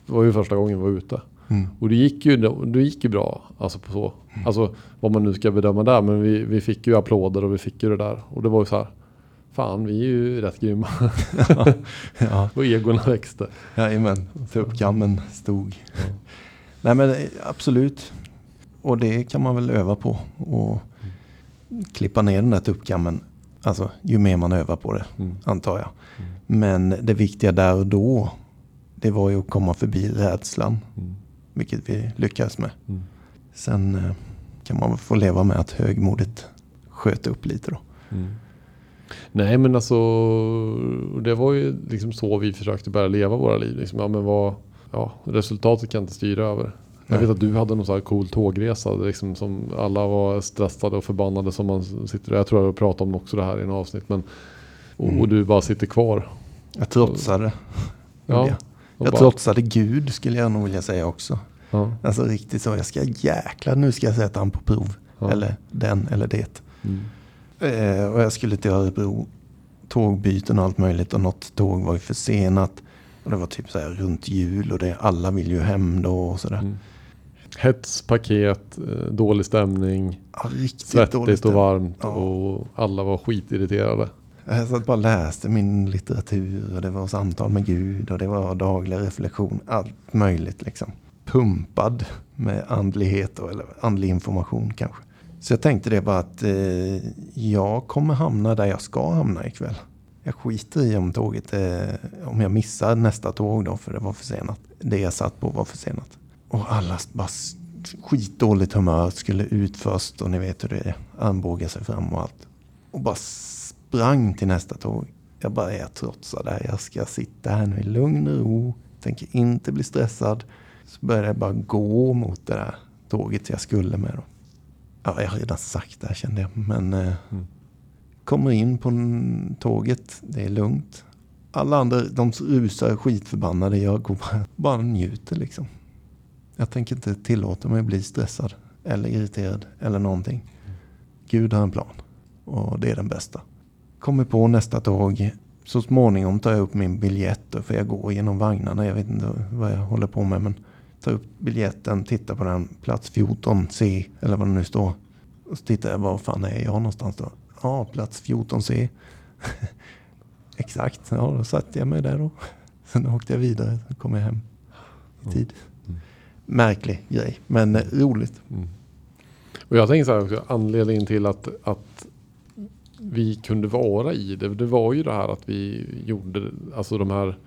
var ju första gången vi var ute. Mm. Och det gick ju, det gick ju bra. Alltså på så. Alltså vad man nu ska bedöma där. Men vi, vi fick ju applåder och vi fick ju det där. Och det var ju så här. Fan vi är ju rätt grymma. *laughs* ja, *laughs* och egorna växte. jajamän. Tuppkammen stod. Nej men absolut. Och det kan man väl öva på. Och klippa ner den där tuppkammen. Alltså ju mer man övar på det. Mm. Antar jag. Men det viktiga där och då. Det var ju att komma förbi rädslan. Mm. Vilket vi lyckades med. Mm. Sen eh, kan man få leva med att högmodet sköt upp lite då. Mm. Nej men alltså det var ju liksom så vi försökte börja leva våra liv. Liksom, ja, men vad, ja, resultatet kan inte styra över. Jag vet att du hade någon sån här cool tågresa liksom, som alla var stressade och förbannade som man sitter Jag tror jag pratade om också det här i en avsnitt. Men, och, Mm. och du bara sitter kvar. Jag trotsade. Ja, jag bara- trotsade Gud skulle jag nog vilja säga också. Ja, Alltså riktigt så. Jag ska jäklar nu ska jag sätta han på prov. Ja. Eller den eller det. mm. Eh, och jag skulle till Örebro. Tågbyten och allt möjligt. Och något tåg var ju försenat. Och det var typ så här runt jul. Och det, alla vill ju hem då och sådär. Mm. Hets, paket, eh, dålig stämning, Ja, svettigt och varmt Ja. och alla var skitirriterade. Jag satt bara och läste min litteratur och det var samtal med Gud och det var daglig reflektion. Allt möjligt liksom. Pumpad med andlighet och, eller andlig information kanske. Så jag tänkte det bara att eh, jag kommer hamna där jag ska hamna ikväll. Jag skiter i om tåget, eh, om jag missar nästa tåg då för det var försenat. Det jag satt på var försenat. Och alla bara skitdåligt humör skulle ut först och ni vet hur det är. Armbåga sig fram och allt. Och bara sprang till nästa tåg. Jag bara, jag trotsar det här. Jag ska sitta här nu i lugn och ro. Tänker inte bli stressad. Så började jag bara gå mot det där tåget jag skulle med. Då. Ja, jag har redan sagt det här kände jag. Men eh, Mm. kommer in på tåget. Det är lugnt. Alla andra de rusar skitförbannade. Jag går bara, bara njuter liksom. Jag tänker inte tillåta mig att bli stressad. Eller irriterad. Eller någonting. Gud har en plan. Och det är den bästa. Kommer på nästa tåg. Så småningom tar jag upp min biljett. För jag går genom vagnarna. Jag vet inte vad jag håller på med. Men tar upp biljetten, tittar på den. Plats 14C. Eller vad det nu står. Och så tittar jag. Var fan är jag någonstans då? Ja, plats 14C. *laughs* Exakt. Ja, då satte jag mig där då. *laughs* Sen åkte jag vidare. Så kom jag hem i tid. Mm. Märklig grej. Men eh, roligt. Mm. Och jag tänker så här också, anledningen till att, att vi kunde vara i det, det var ju det här att vi gjorde alltså de här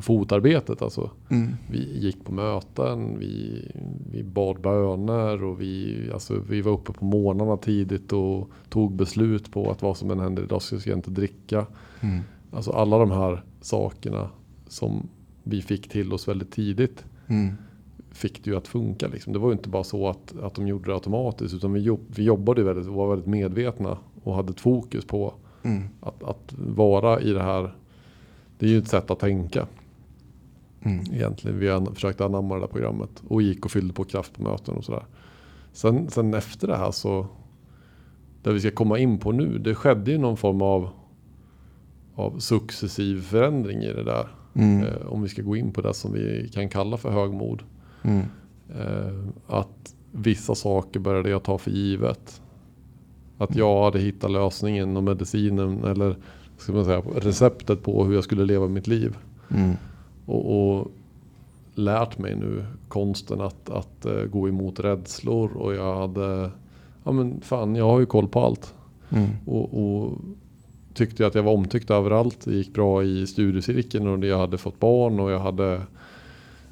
fotarbetet. Alltså. Mm. Vi gick på möten, vi, vi bad böner och vi, alltså, vi var uppe på morgnarna tidigt och tog beslut på att vad som än händer idag så ska jag inte dricka. Mm. Alltså alla de här sakerna som vi fick till oss väldigt tidigt Mm. fick det ju att funka. Liksom. Det var ju inte bara så att, att de gjorde det automatiskt utan vi, jobb, vi jobbade väldigt, var väldigt medvetna och hade ett fokus på Mm. att, att vara i det här. Det är ju ett sätt att tänka Mm. egentligen. Vi an, försökte anamma det där programmet och gick och fyllde på kraft på möten och sådär. Sen, sen efter det här så, där vi ska komma in på nu, det skedde ju någon form av, av successiv förändring i det där. Mm. Eh, om vi ska gå in på det som vi kan kalla för högmod. Mm. Eh, att vissa saker började jag ta för givet. Att jag hade hittat lösningen och medicinen eller ska man säga, receptet på hur jag skulle leva mitt liv. Mm. Och, och lärt mig nu konsten att, att eh, gå emot rädslor och jag hade, ja men fan jag har ju koll på allt. Mm. Och, och tyckte att jag var omtyckt överallt. Det gick bra i studiecirkeln och jag hade fått barn och jag hade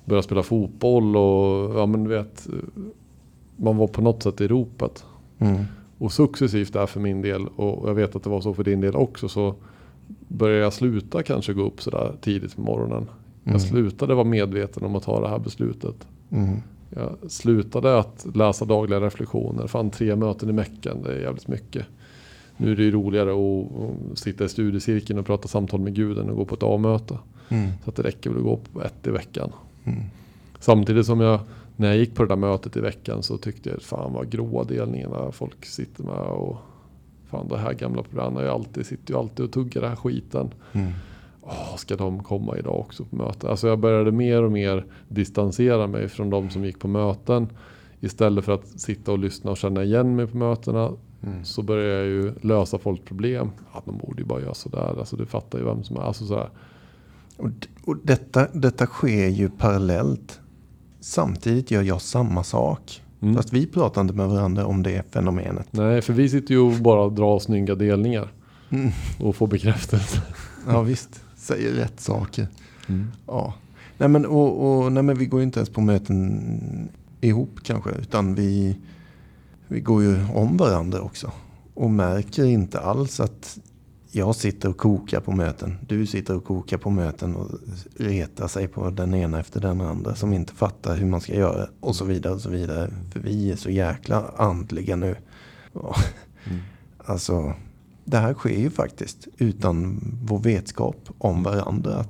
börjat spela fotboll och ja men du vet, man var på något sätt i ropet. Mm. Och successivt där för min del och jag vet att det var så för din del också så började jag sluta kanske gå upp sådär tidigt på morgonen. Jag Mm. slutade vara medveten om att ta det här beslutet. Mm. Jag slutade att läsa dagliga reflektioner. Fan tre möten i veckan, det är jävligt mycket. Nu är det ju roligare att sitta i studiecirkeln och prata samtal med Gud än att gå på ett A-möte. Mm. Så att det räcker väl att gå på ett i veckan. Mm. Samtidigt som jag, när jag gick på det där mötet i veckan så tyckte jag fan vad gråa delningarna folk sitter med. Och fan det här gamla programmet, jag alltid, sitter ju alltid och tuggar den här skiten. Mm. Åh, ska de komma idag också på möten? Alltså jag började mer och mer distansera mig från de som gick på möten. Istället för att sitta och lyssna och känna igen mig på mötena Mm. så började jag ju lösa folks problem. Ja, de borde ju bara göra sådär. Alltså det fattar ju vem som är. Alltså sådär. Och, och detta, detta sker ju parallellt. Samtidigt gör jag samma sak. Mm. Fast vi pratar inte med varandra om det fenomenet. Nej, för vi sitter ju och bara drar snygga delningar. Mm. Och får bekräftelse. *laughs* Ja visst, säger rätt saker. Mm. Ja. Nej men, och, och, nej, men vi går ju inte ens på möten ihop kanske. Utan vi, vi går ju om varandra också. Och märker inte alls att jag sitter och kokar på möten. Du sitter och kokar på möten och retar sig på den ena efter den andra som inte fattar hur man ska göra och så vidare och så vidare. För vi är så jäkla andliga nu. Och, Alltså, det här sker ju faktiskt utan vår vetskap om varandra.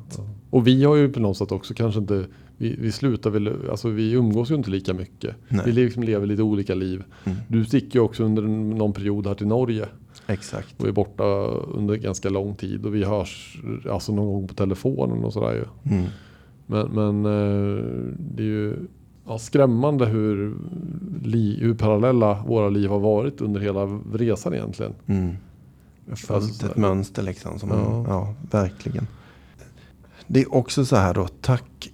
Och vi har ju på något sätt också kanske inte, vi, vi slutar väl, alltså vi umgås ju inte lika mycket. Nej. Vi liksom lever lite olika liv. Mm. Du sticker ju också under någon period här till Norge Exakt. och är borta under ganska lång tid och vi hörs alltså någon gång på telefonen och sådär ju. Mm. Men, men eh, det är ju ja, skrämmande hur, li, hur parallella våra liv har varit under hela resan egentligen. Mm. Följt ett mönster liksom. Som, Ja. ja. verkligen. Det är också så här då. Tack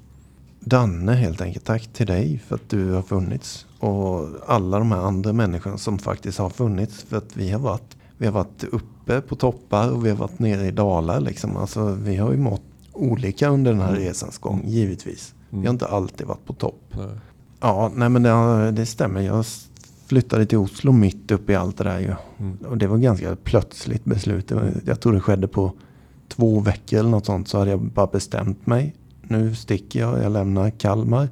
Danne helt enkelt. Tack till dig för att du har funnits. Och alla de här andra människorna som faktiskt har funnits. För att vi har varit, vi har varit uppe på toppar och vi har varit nere i dalar. Liksom. Alltså, vi har ju mått olika under den här resans gång, givetvis. Vi har inte alltid varit på topp. Nej. Ja, nej men det, det stämmer. Jag flyttade till Oslo mitt uppe i allt det där ju. Mm. Och det var ganska plötsligt beslut. Jag tror det skedde på två veckor eller något sånt. Så hade jag bara bestämt mig. Nu sticker jag. Jag lämnar Kalmar.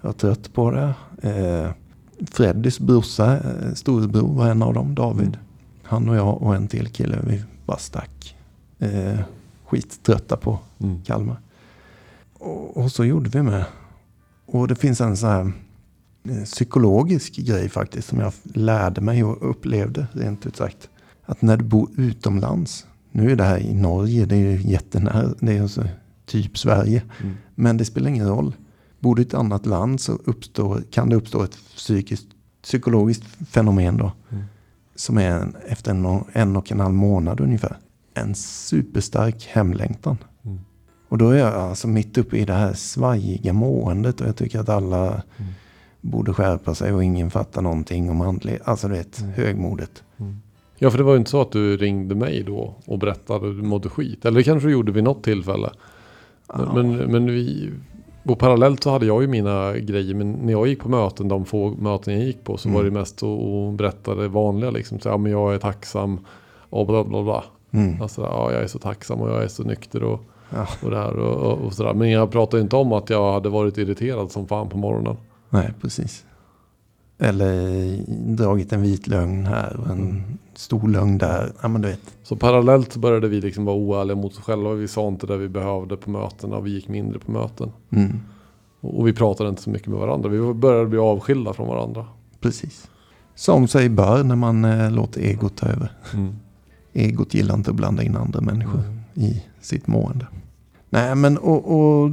Jag är trött på det. Eh, Freddys brorsa, eh, storebror var en av dem, David. Han och jag och en till kille, vi bara stack. Eh, skittrötta på Mm. Kalmar. Och, och så gjorde vi med. Och det finns en så här eh, psykologisk grej faktiskt som jag lärde mig och upplevde rent ut sagt. Att när du bor utomlands, nu är det här i Norge, det är ju jättenära, det är alltså typ Sverige. Mm. Men det spelar ingen roll. Bor du i ett annat land så uppstår, kan det uppstå ett psykiskt, psykologiskt fenomen då. Mm. Som är en, efter en, och- en och en halv månad ungefär. En superstark hemlängtan. Mm. Och då är jag alltså mitt uppe i det här svajiga måendet och jag tycker att alla Mm. borde skärpa sig och ingen fattar någonting om andlig, alltså det är ett Mm. högmodet. Ja, för det var ju inte så att du ringde mig då och berättade att du mådde skit. Eller det kanske du gjorde vid något tillfälle. Men, men, men vi... Och parallellt så hade jag ju mina grejer. Men när jag gick på möten, de få möten jag gick på. Så Mm. var det mest att berätta det vanliga liksom. Så, ja, men jag är tacksam. Och bla bla bla. Mm. Alltså, ja, jag är så tacksam och jag är så nykter och, Ja. och det här och, och, och sådär. Men jag pratade inte om att jag hade varit irriterad som fan på morgonen. Nej, precis. Eller dragit en vit lögn här och en Mm. Stor lögn där. Ja, men du vet. Så parallellt så började vi liksom vara oärliga mot oss själva. Vi sa inte det vi behövde på mötena och vi gick mindre på möten. Mm. Och vi pratade inte så mycket med varandra. Vi började bli avskilda från varandra. Precis. Som sig bör när man eh, låter egot ta över. *laughs* Egot gillar inte att blanda in andra människor Mm. i sitt mående. Nej, men och, och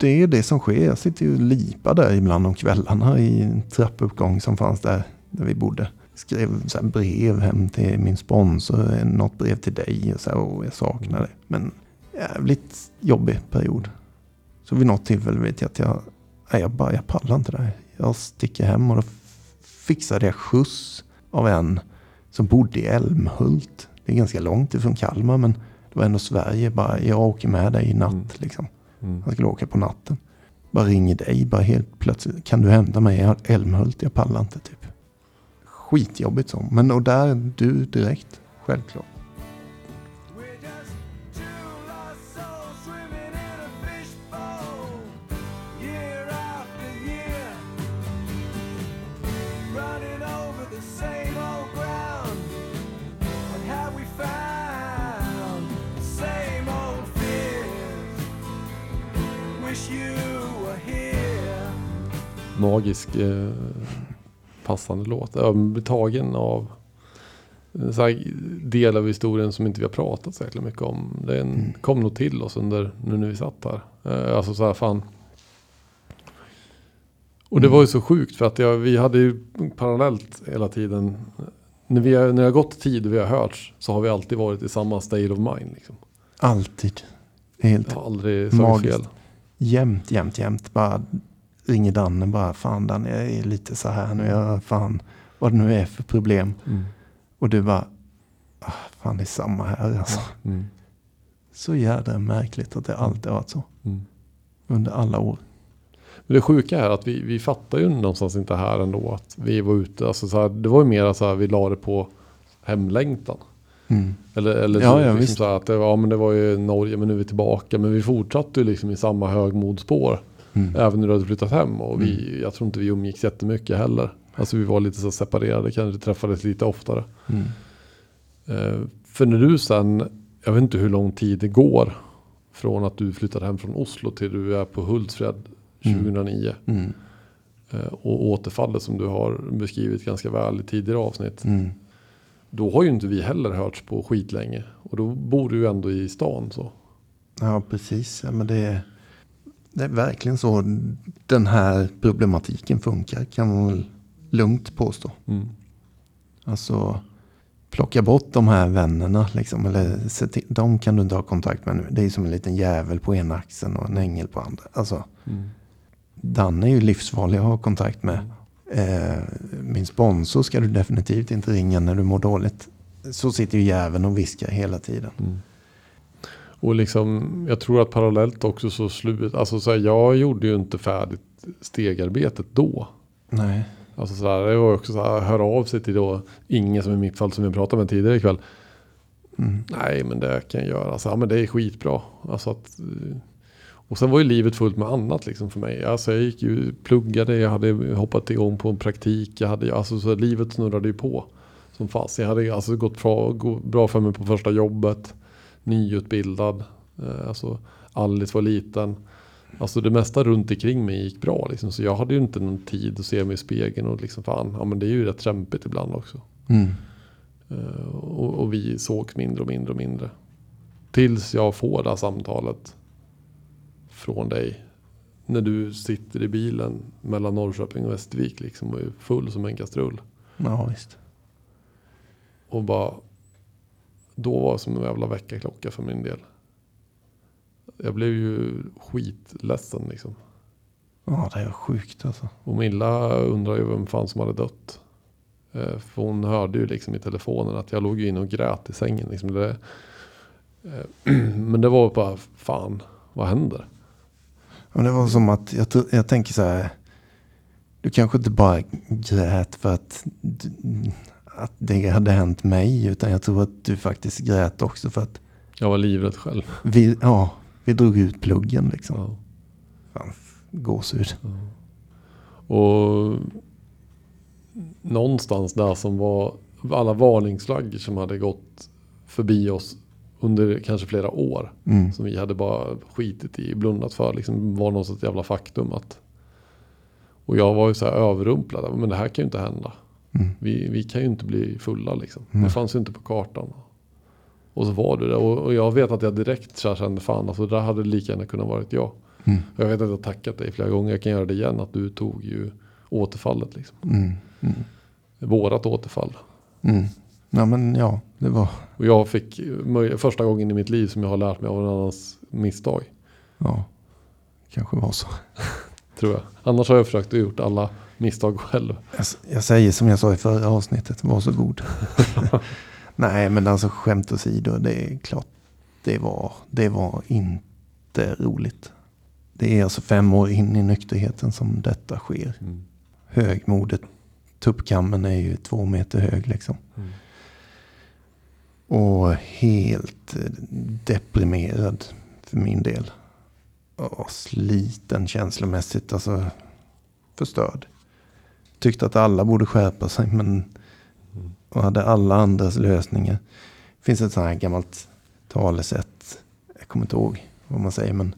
det är det som sker. Jag sitter ju och lipar där ibland om kvällarna i en trappuppgång som fanns där, där vi bodde. Skrev så brev hem till min sponsor, något brev till dig och så här, och jag saknar det. Men jävligt jobbig period. Så vid något tillfälle vet jag att jag, nej, jag, bara, jag pallar inte det här. Jag sticker hem och då fixade jag skjuts av en som bodde i Älmhult. Det är ganska långt ifrån Kalmar men det var ändå Sverige. Bara, jag åker med dig i natt Mm. liksom. Mm. Jag skulle åka på natten. Bara ringer dig, bara helt plötsligt. Kan du hämta mig i Älmhult? Jag pallar inte typ. Skitjobbigt så. Men och där, du direkt. Självklart. Magisk eh, passande låt. Jag blir tagen av en här del av historien som inte vi har pratat så mycket om. Den kom nog till oss under nu när vi satt här. Eh, alltså så här fan. Och det var ju så sjukt för att jag, vi hade ju parallellt hela tiden. När, vi har, när det har gått tid och vi har hörts så har vi alltid varit i samma state of mind. Liksom. Alltid. Helt Jag har aldrig Magiskt. fel. jämt, jämt, jämt. Bara ringer Danne bara. Fan Danne, jag är lite så här nu. Jag, fan, vad det nu är för problem. Mm. Och du bara. Ah, fan det är samma här alltså. Mm. Så jädra märkligt att det alltid har varit så. Mm. Under alla år. Men det sjuka är att vi, vi fattar ju någonstans inte här ändå att vi var ute. Alltså så här, det var ju mer så här vi la det på hemlängtan. Mm. Eller, eller Ja, ja, liksom så att det, ja, men det var ju Norge men nu är vi tillbaka. Men vi fortsatte ju liksom i samma högmodspår. Mm. Även när du hade flyttat hem. Och vi, jag tror inte vi umgicks jättemycket heller. Alltså vi var lite så separerade, kanske träffades lite oftare. Mm. Eh, för när du sen, jag vet inte hur lång tid det går. Från att du flyttade hem från Oslo till du är på Hultsfred 2009. Mm. Eh, och återfallet som du har beskrivit ganska väl i tidigare avsnitt. Mm. Då har ju inte vi heller hörts på skitlänge. Och då bor du ju ändå i stan så. Ja, precis. Ja, men det, är, det är verkligen så den här problematiken funkar kan man väl lugnt påstå. Mm. Alltså plocka bort de här vännerna liksom. Eller se till, de kan du inte ha kontakt med nu. Det är som en liten jävel på ena axeln och en ängel på andra. Alltså Mm. Dan är ju livsfarlig att ha kontakt med. Eh, min sponsor ska du definitivt inte ringa när du mår dåligt. Så sitter ju jäveln och viskar hela tiden. Och liksom, jag tror att parallellt också så slut, alltså så här, jag gjorde ju inte färdigt stegarbetet då. Nej. Alltså så här, det var också så här, höra av sig till då, ingen som i mitt fall som vi pratade med tidigare ikväll. Mm. Nej men det kan jag göra, alltså, ja, men det är skitbra. Alltså att, eh, och sen var ju livet fullt med annat liksom för mig. Alltså jag gick ju, pluggade, jag hade hoppat igång på en praktik. Jag hade, alltså så livet snurrade ju på. Som fast. Jag hade alltså gått bra, bra för mig på första jobbet. Nyutbildad. Eh, Alltså Alice var liten. Alltså det mesta runt omkring mig gick bra. Liksom. Så jag hade ju inte någon tid att se mig i spegeln. Och liksom fan, ja men det är ju rätt kämpigt ibland också. Mm. Eh, Och, och vi sågs mindre och mindre och mindre. Tills jag får det här samtalet från dig. När du sitter i bilen mellan Norrköping och Västervik liksom och är full som en kastrull. Ja, visst. Och bara... Då var det som en jävla väckarklocka för min del. Jag blev ju skitledsen liksom. Ja, det är sjukt alltså. Och Milla undrar ju vem fan som hade dött. Eh, För hon hörde ju liksom i telefonen att jag låg ju inne och grät i sängen. Liksom det, eh, *clears throat* men det var bara, fan, vad händer? Och det var som att, jag, jag tänker så här. Du kanske inte bara grät för att, att det hade hänt mig. Utan jag tror att du faktiskt grät också för att Jag var livrädd själv. vi, ja, vi drog ut pluggen liksom. Ja. Fan, gåshud. Och någonstans där som var alla varningsflaggor som hade gått förbi oss under kanske flera år. Mm. Som vi hade bara skitit i, blundat för. Liksom var något sånt jävla faktum att. Och jag var ju så här överrumplad. Men det här kan ju inte hända. Mm. Vi, vi kan ju inte bli fulla liksom. Nej. Det fanns ju inte på kartan. Och så var det det. Och, och jag vet att jag direkt så här kände fan alltså det där hade lika gärna kunnat varit jag. Mm. Jag vet att jag tackat dig flera gånger. Jag kan göra det igen. Att du tog ju återfallet liksom. Mm. Mm. Vårat återfall. Mm. Ja men ja, det var, Och jag fick första gången i mitt liv som jag har lärt mig av en annans misstag. ja, kanske var så. *laughs* Tror jag. Annars har jag försökt att gjort alla misstag själv. Jag, jag säger som jag sa i förra avsnittet, var så god. *laughs* Nej men alltså skämt åsido, det är klart, det var, det var inte roligt. Det är alltså fem år in i nykterheten som detta sker. Högmodet, tuppkammen är ju två meter hög liksom. Mm. Och helt eh, deprimerad för min del. Och sliten känslomässigt, alltså förstörd. Tyckte att alla borde skärpa sig men och hade alla andras lösningar. Det finns ett sånt här gammalt talesätt. Jag kommer inte ihåg vad man säger men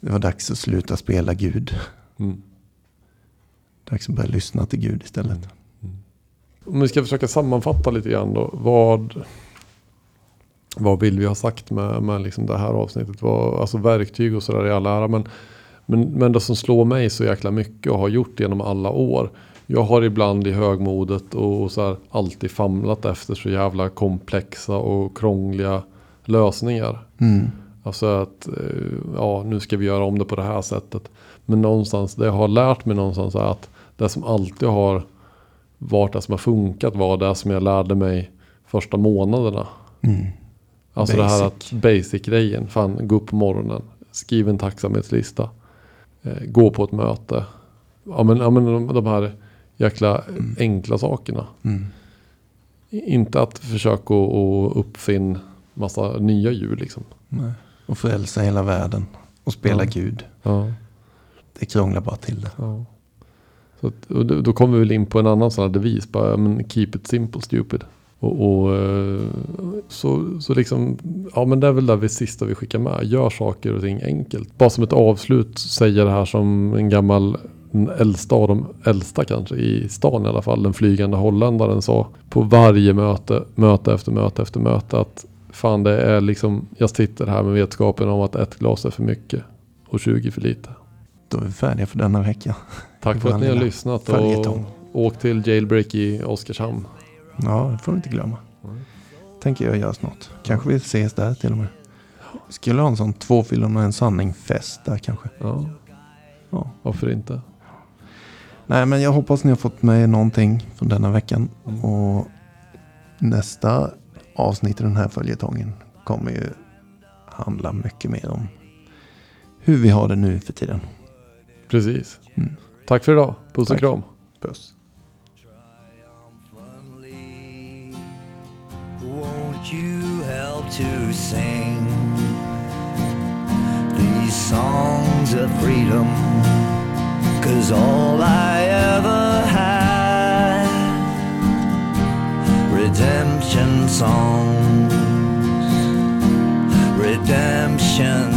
det var dags att sluta spela Gud. Mm. Dags att börja lyssna till Gud istället. Om vi ska försöka sammanfatta lite grann då. Vad, vad vill vi ha sagt med, med liksom det här avsnittet? Vad, alltså verktyg och sådär i all ära. Men, men, men det som slår mig så jäkla mycket och har gjort genom alla år. Jag har ibland i högmodet och så här alltid famlat efter så jävla komplexa och krångliga lösningar. Mm. Alltså att eh, ja, nu ska vi göra om det på det här sättet. Men någonstans, det jag har lärt mig någonstans är att det som alltid har varit det som har funkat var det som jag lärde mig första månaderna. Mm. Alltså det här Basic. att basic-grejen. Fan, gå upp på morgonen. Skriv en tacksamhetslista. Eh, gå på ett möte. Ja men, ja, men de, de här jäkla enkla sakerna. Mm. inte att försöka att uppfinna massa nya djur liksom. Nej. Och frälsa hela världen. Och spela Ja. Gud. Ja. Det krånglar bara till det. Ja. Så att, och då, då kommer vi väl in på en annan sån här devis. Bara, men keep it simple stupid. Och, och eh, så, så liksom, ja men det är väl det vi sista vi skickar med. Gör saker och ting enkelt. Bara som ett avslut säger det här som en gammal den äldsta av de äldsta kanske i stan i alla fall. Den flygande holländaren sa på varje möte, möte efter möte efter möte att fan det är liksom, jag sitter här med vetskapen om att ett glas är för mycket och 20 för lite. Då är vi färdiga för denna vecka. Tack för att ni har lyssnat och åk till Jailbreak i Oskarshamn. Ja, det får vi inte glömma. Tänker jag göra snart. Kanske vi ses där till och med. Skulle ha en sån två fyllon och en sanning-fest där kanske. Ja, Ja. varför inte? Nej, men jag hoppas ni har fått med någonting från denna veckan. Och nästa avsnitt i den här följetongen kommer ju handla mycket mer om hur vi har det nu för tiden. Precis. Mm. Tack för idag. Puss och Tack. kram. Puss. To sing these songs of freedom? Cause all I ever had, redemption songs, redemption